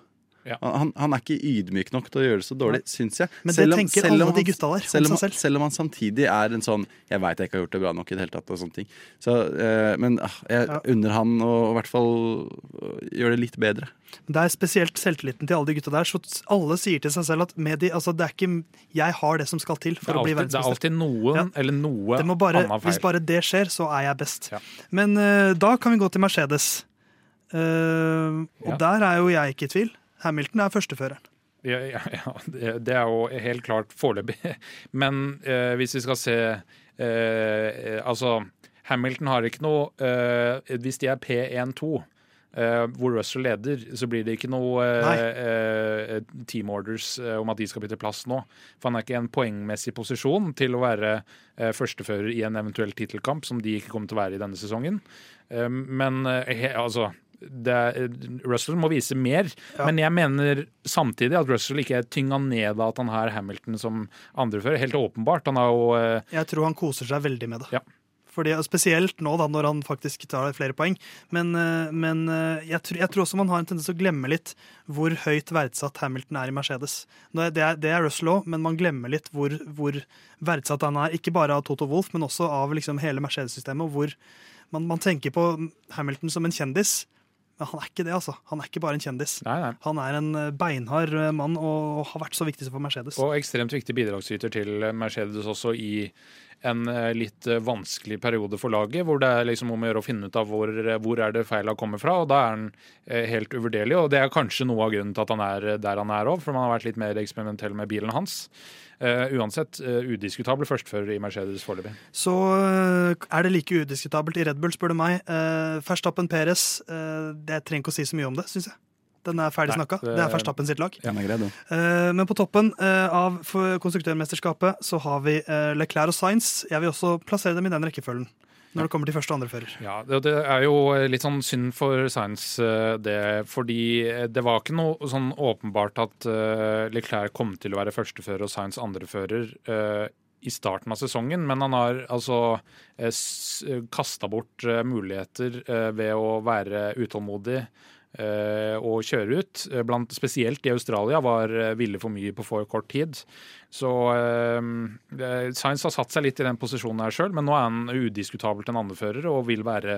Ja. Han, han er ikke ydmyk nok til å gjøre det så dårlig, syns jeg. Men det tenker alle om de gutta der selv om, selv. selv om han samtidig er en sånn 'jeg veit jeg ikke har gjort det bra nok' i det hele tatt. og sånne ting. Så, eh, men ah, jeg Ja. unner han å i hvert fall øh, gjøre det litt bedre. Det er spesielt selvtilliten til alle de gutta der. Så alle sier til seg selv at med de, altså det er ikke, jeg har det som skal til for er å bli alltid, det er alltid noen Ja. eller noe Det må bare, annet hvis bare det skjer, så er jeg best. Ja. Men eh, da kan vi gå til Mercedes. Uh, og Ja. der er jo jeg ikke i tvil. Hamilton er førsteføreren. Ja, ja, ja, det er jo helt klart foreløpig. Men eh, hvis vi skal se eh, Altså, Hamilton har ikke noe eh, Hvis de er P1-2, eh, hvor Russell leder, så blir det ikke noe eh, eh, team orders om at de skal bytte plass nå. For han er ikke i en poengmessig posisjon til å være førstefører i en eventuell tittelkamp, som de ikke kommer til å være i denne sesongen. Men altså det er, Russell må vise mer, Ja. men jeg mener samtidig at Russell ikke er tynga ned av at han har Hamilton som andrefører. Helt åpenbart. Han har jo eh, Jeg tror han koser seg veldig med det. Ja. Fordi, spesielt nå, da, når han faktisk tar flere poeng. Men, eh, men eh, jeg, tror, jeg tror også man har en tendens til å glemme litt hvor høyt verdsatt Hamilton er i Mercedes. Er- Det er, det er Russell òg, men man glemmer litt hvor, hvor verdsatt han er. Ikke bare av Toto Wolff, men også av liksom hele Mercedes-systemet. hvor man, man tenker på Hamilton som en kjendis, men han er ikke det, altså. Han er ikke bare en kjendis. Nei, nei. Han er en eh, beinhard eh, mann og, har vært så viktig for Mercedes. Og ekstremt viktig bidragsyter til Mercedes også i en eh, litt eh, vanskelig periode for laget, hvor det er liksom om å gjøre å finne ut av hvor, hvor er det feila kommer fra. og Da er han eh, helt uvurderlig, og det er kanskje noe av grunnen til at han er der han er òg, for man har vært litt mer eksperimentell med bilen hans. Uh, uansett uh, udiskutabel førstefører i Mercedes foreløpig. Så uh, er det like udiskutabelt i Red Bull, spør du meg. Uh, Verstappen Perez, jeg trenger ikke å si så mye om det, syns jeg. Den er ferdig snakka. Det... det er Verstappen sitt lag. Ja, greit, men på toppen av konstruktørmesterskapet så har vi Leclerc og Sainz. Jeg vil også plassere dem i den rekkefølgen når det kommer til første og andre fører. Ja, det, er jo litt sånn synd for Science, eh, det. Fordi det var ikke noe sånn åpenbart at uh, Leclerc kom til å være førstefører og Science andrefører i starten av sesongen, men han har altså kasta bort muligheter ved å være utålmodig og kjøre ut. Blant, spesielt i Australia var ville for mye på for kort tid. Så eh, Science har satt seg litt i den posisjonen her sjøl, men nå er han udiskutabelt en andrefører og vil være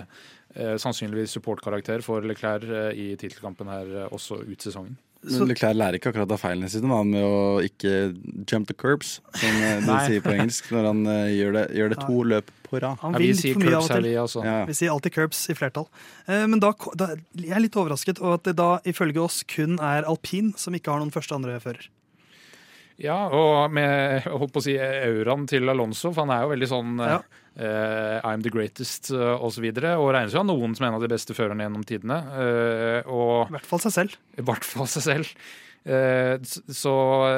eh, sannsynligvis supportkarakter for Leclerc eh, i tittelkampen her eh, også ut sesongen. Men Leclerc lærer ikke akkurat av feilene sine med å ikke jump the curbs, som eh, de sier på engelsk, når han uh, gjør, det, gjør, det, to ja. løp på rad. Han vil litt for mye av og til. Vi, altså. ja. vi sier alltid curbs i flertall. Uh, men da, da, jeg er litt overrasket over at det da ifølge oss kun er alpin som ikke har noen første-andre-fører. Ja, og med holdt på å si, auraen til Alonso, for han er jo veldig sånn ja. uh, I'm the greatest uh, osv. Og, så videre, og regnes jo av noen som en av de beste førerne gjennom tidene. Uh, og, I hvert fall seg selv. I hvert fall seg selv. Eh, så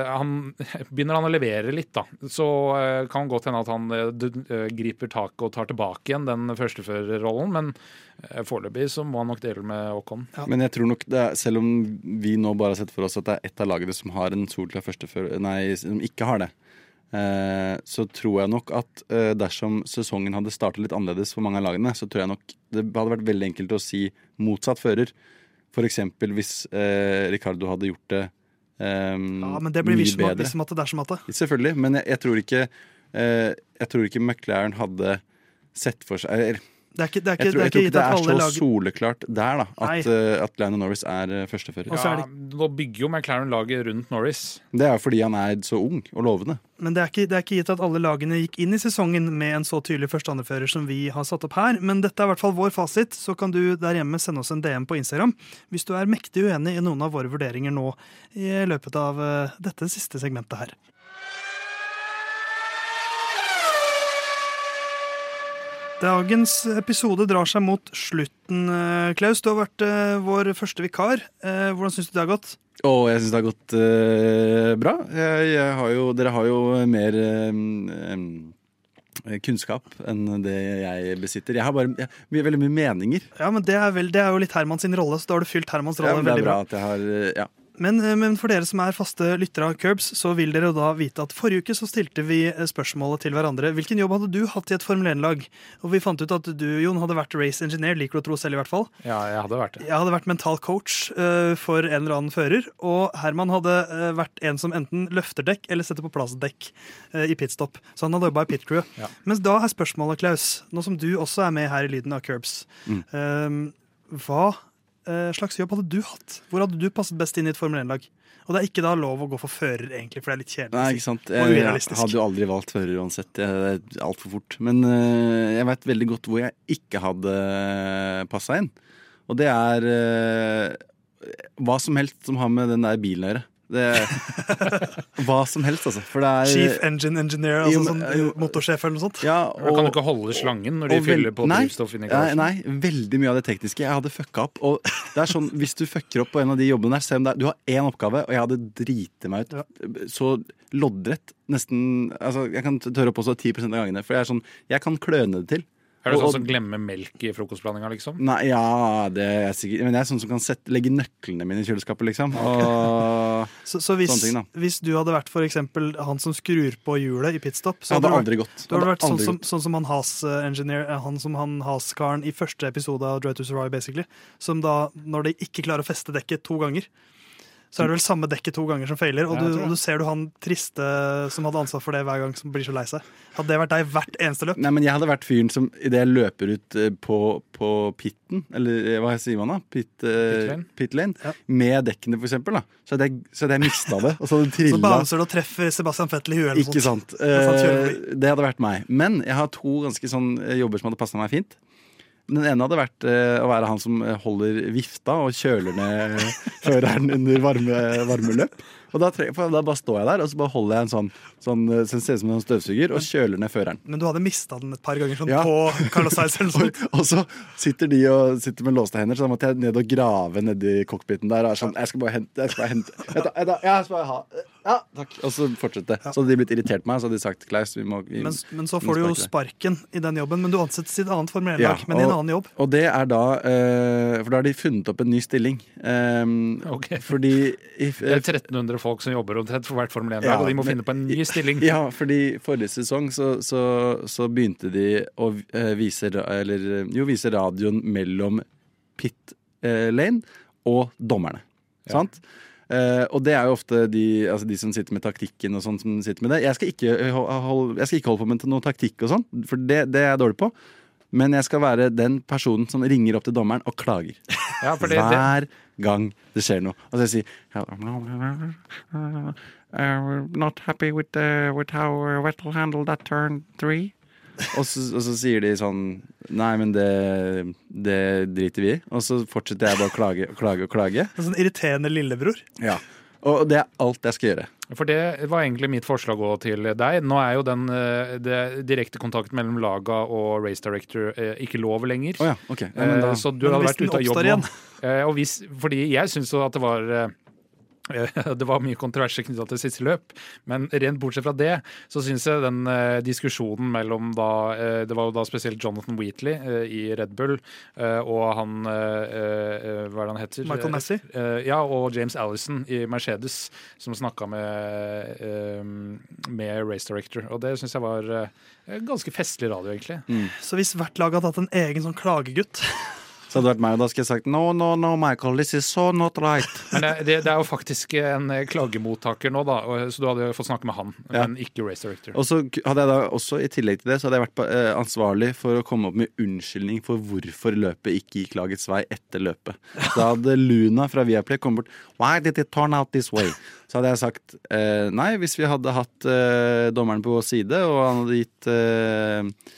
han, begynner han å levere litt, da, så eh, kan det godt hende at han eh, griper taket og tar tilbake igjen den førsteførerrollen. Men foreløpig så må han nok dele med Håkon. Ja. Men jeg tror nok det er, selv om vi nå bare har sett for oss at det er ett av lagene som har en solklar førstefører Nei, som ikke har det. Så tror jeg nok at dersom sesongen hadde startet litt annerledes for mange av lagene, så tror jeg nok det hadde vært veldig enkelt å si motsatt fører. F.eks. hvis eh, Ricardo hadde gjort det eh, ja, men det blir det er at det. Selvfølgelig, men jeg, jeg tror ikke eh, Jeg tror ikke McLaren hadde sett for seg eller, det er ikke, det er ikke, jeg tror, jeg tror ikke det er så lag... soleklart der, da, at, uh, at Lionel Norris er uh, førstefører. Ja, nå bygger jo McLaren laget rundt Norris. Det er jo fordi han er så ung og lovende. Men det er, ikke, det er ikke gitt at alle lagene gikk inn i sesongen med en så tydelig første-andrefører som vi har satt opp her. Men dette er i hvert fall vår fasit, så kan du der hjemme sende oss en DM på Instagram hvis du er mektig uenig i noen av våre vurderinger nå i løpet av uh, dette siste segmentet her. Dagens episode drar seg mot slutten. Eh, Klaus, du har vært uh, vår første vikar. Uh, hvordan syns du det har gått? Oh, jeg syns det har gått uh, bra. Jeg, jeg har jo, dere har jo mer kunnskap enn det jeg besitter. Jeg har bare jeg, mye, veldig mye meninger. Ja, men det er, vel, det er jo litt Hermans rolle, så da har du fylt Hermans rolle ja, veldig bra. Det er bra at jeg har, ja. Men, eh, men, for dere som er faste lyttere av Curbs, så vil dere da vite at forrige uke så stilte vi eh, spørsmålet til hverandre. Hvilken jobb hadde du hatt i et Formel 1-lag? Og vi fant ut at du, Jon, hadde vært race engineer. Liker du å tro selv, i hvert fall? Ja, jeg hadde vært det. Jeg hadde vært mental coach uh, for en eller annen fører. Og Herman hadde uh, vært en som enten løfter dekk eller setter på plass dekk uh, i pitstop. Så han hadde jobba i pit crew. Ja. Mens da er spørsmålet, Klaus, nå som du også er med her i Lyden av Curbs, mm. hva uh, slags jobb hadde du hatt? Hvor hadde du passet best inn i et Formel 1-lag? Og det er ikke da lov å gå for fører, egentlig, for det er litt kjedelig. Nei, ikke sant. Jeg, jeg hadde jo aldri valgt fører uansett. Det er altfor fort. Men uh, jeg veit veldig godt hvor jeg ikke hadde passa inn. Og det er uh, hva som helst som har med den der bilen å gjøre. Det, hva som helst, altså. Er, Chief Engine Engineer, altså sånn motorsjef eller noe sånt? Ja, og, kan du ikke holde slangen når de fyller på nei, drivstoff inni garasjen? Nei, nei, veldig mye av det tekniske. Jeg hadde fucka opp. Og det er sånn, hvis du fucker opp på en av de jobbene der, selv om det er, du har én oppgave, og jeg hadde driti meg ut ja. så loddrett nesten altså, Jeg kan tørre opp også 10% av gangene. For jeg er sånn, jeg kan kløne det til. Er du sånn som glemmer melk i frokostblandinga, liksom? Nei, ja, det er sikkert Men jeg er sånn som kan sette, legge nøklene mine i kjøleskapet, liksom. Og så, så hvis, ting, hvis, du hadde vært for eksempel han som skrur på hjulet i pitstop så hadde, hadde aldri gått. Du hadde, vært sånn som, sånn som, han Has-engineer eh, Han som han Has-karen i første episode av Drive to Survive, basically. Som da, når de ikke klarer å feste dekket to ganger så er det vel samme dekket to ganger som feiler. Og, Ja, du, og du ser du han triste som hadde ansvar for det hver gang, som blir så lei seg. Hadde det vært deg hvert eneste løp? Nei, men jeg hadde vært fyren som idet jeg løper ut eh, på, på pitten, eller eh, hva sier man da? Pit, Pit eh, lane. pit lane, Ja. med dekkene, for eksempel, da. Så hadde jeg, så hadde jeg mista det, og så hadde det Så trilla. bouncer du og treffer Sebastian Fettel i huet. eller Ikke noe sånt. sant. så han kjører Eh, det hadde vært meg. Men jeg har to ganske sånn jobber som hadde passa meg fint. Den ene hadde vært eh, å være han som holder vifta og kjøler ned føreren under varme, varme løp. Og da, tre, for da bare står jeg der og så bare holder jeg en sånn, sånn eh, som ser ut som en støvsuger, og kjøler ned føreren. Men du hadde mista den et par ganger sånn Ja. på Carlos Sainz eller noe Og, sånt. og så sitter de og sitter med låste hender, så da måtte jeg ned og grave nedi cockpiten der. Og er sånn, jeg skal bare hente, jeg skal bare hente jeg tar, jeg tar, jeg skal bare ha Ja, takk. Og så fortsette. Så hadde de blitt irritert på meg, så hadde de sagt Klaus, vi må vi, Men, men så får du jo sparke sparken i den jobben, men du ansettes i et annet Formel 1-lag, Ja, men i en annen jobb. Og det er da uh, For da har de funnet opp en ny stilling. Um, okay. Fordi if, Det er 1300 folk som jobber omtrent for hvert Formel 1-lag, Ja, og de må men- finne på en ny stilling. Ja, fordi forrige sesong så, så, så begynte de å eh, vise Eller eh, jo, vise radioen mellom pit eh, lane og dommerne. Ja. Eh, og det er jo ofte de, altså de som sitter med taktikken og sånn, som sitter med det. Jeg skal ikke, hold, jeg skal ikke holde på med noe taktikk og sånn, for det, det er jeg dårlig på. Men jeg skal være den personen som ringer opp til dommeren og klager. Ja, det, Hver gang det skjer noe. Og så jeg sier uh, Not happy with, uh, with how Wettle Vettel handled that turn three. Og så, og så sier de sånn Nei, men det, det driter vi i. Og så fortsetter jeg bare å klage og klage og klage. En sånn irriterende lillebror. Ja. Og det er alt jeg skal gjøre. For det var egentlig mitt forslag også til deg. Nå er jo den eh, direkte kontakten mellom laga og race director eh, ikke lov lenger. Å ja, ok. Ja, men da, Eh, Så du Men hadde vært ute av jobb nå. igjen? Og hvis, fordi jeg syns jo at det var det var mye kontroverser knytta til siste løp, men rent bortsett fra det, så syns jeg den eh, diskusjonen mellom da eh, Det var jo da spesielt Jonathan Wheatley eh, i Red Bull og han eh, eh, Hva er det han heter? Michael Massey? Eh, ja, og James Allison i Mercedes, som snakka med, eh, med race director. Og det syns jeg var eh, ganske festlig radio, egentlig. Så hvis hvert lag hadde hatt en egen sånn klagegutt så hadde det vært meg, og da skulle jeg sagt No, no, no, Michael, this is so not right. Men det, det, det er jo faktisk en eh, klagemottaker nå, da, så du hadde fått snakke med han, Ja. men ikke race director. Og så hadde jeg da også, i tillegg til det, så hadde jeg vært eh, ansvarlig for å komme opp med unnskyldning for hvorfor løpet ikke gikk lagets vei etter løpet. Da hadde Luna fra Viaplay kommet bort. Why did it turn out this way? Så hadde jeg sagt eh, nei, hvis vi hadde hatt eh, dommeren på vår side, og han hadde gitt eh,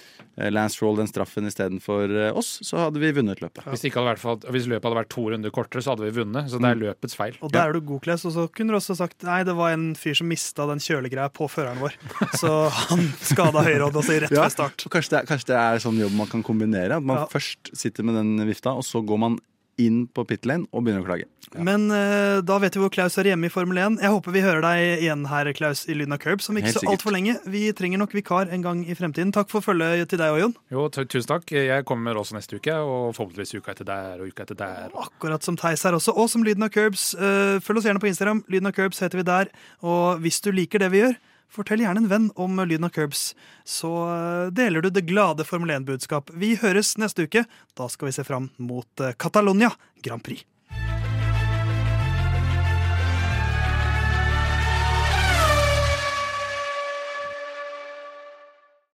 Lance Roll den straffen istedenfor eh, oss, så hadde vi vunnet løpet. Hvis, ikke hadde vært, hvis løpet hadde vært to runder kortere, så hadde vi vunnet. Så det er løpets feil. Og der er du god, Kles. Og så kunne du også sagt nei, det var en fyr som mista den kjølegreia på føreren vår. Så han skada høyrehodet si rett Ja, ved start. kanskje det, er- kanskje det er sånn jobb man kan kombinere. At man Ja. først sitter med den vifta, og så går man inn på pit lane og begynner å klage. Men uh, da vet vi hvor Klaus er hjemme i Formel 1. Jeg håper vi hører deg igjen her, Klaus, i Lyden av Curbs som ikke så altfor lenge. Vi trenger nok vikar en gang i fremtiden. Takk for følget til deg òg, Jon. Jo, tusen takk. Jeg kommer også neste uke, og forhåpentligvis uka etter der og uka etter der. Akkurat som Theis her også, og som Lyden av Curbs. Uh, følg oss gjerne på Instagram. Lyden av Curbs heter vi der. Og hvis du liker det vi gjør, fortell gjerne en venn om Lyden av Curbs. Så eh, deler du det glade Formel 1-budskap. Vi høres neste uke. Da skal vi se fram mot eh, Catalonia Grand Prix.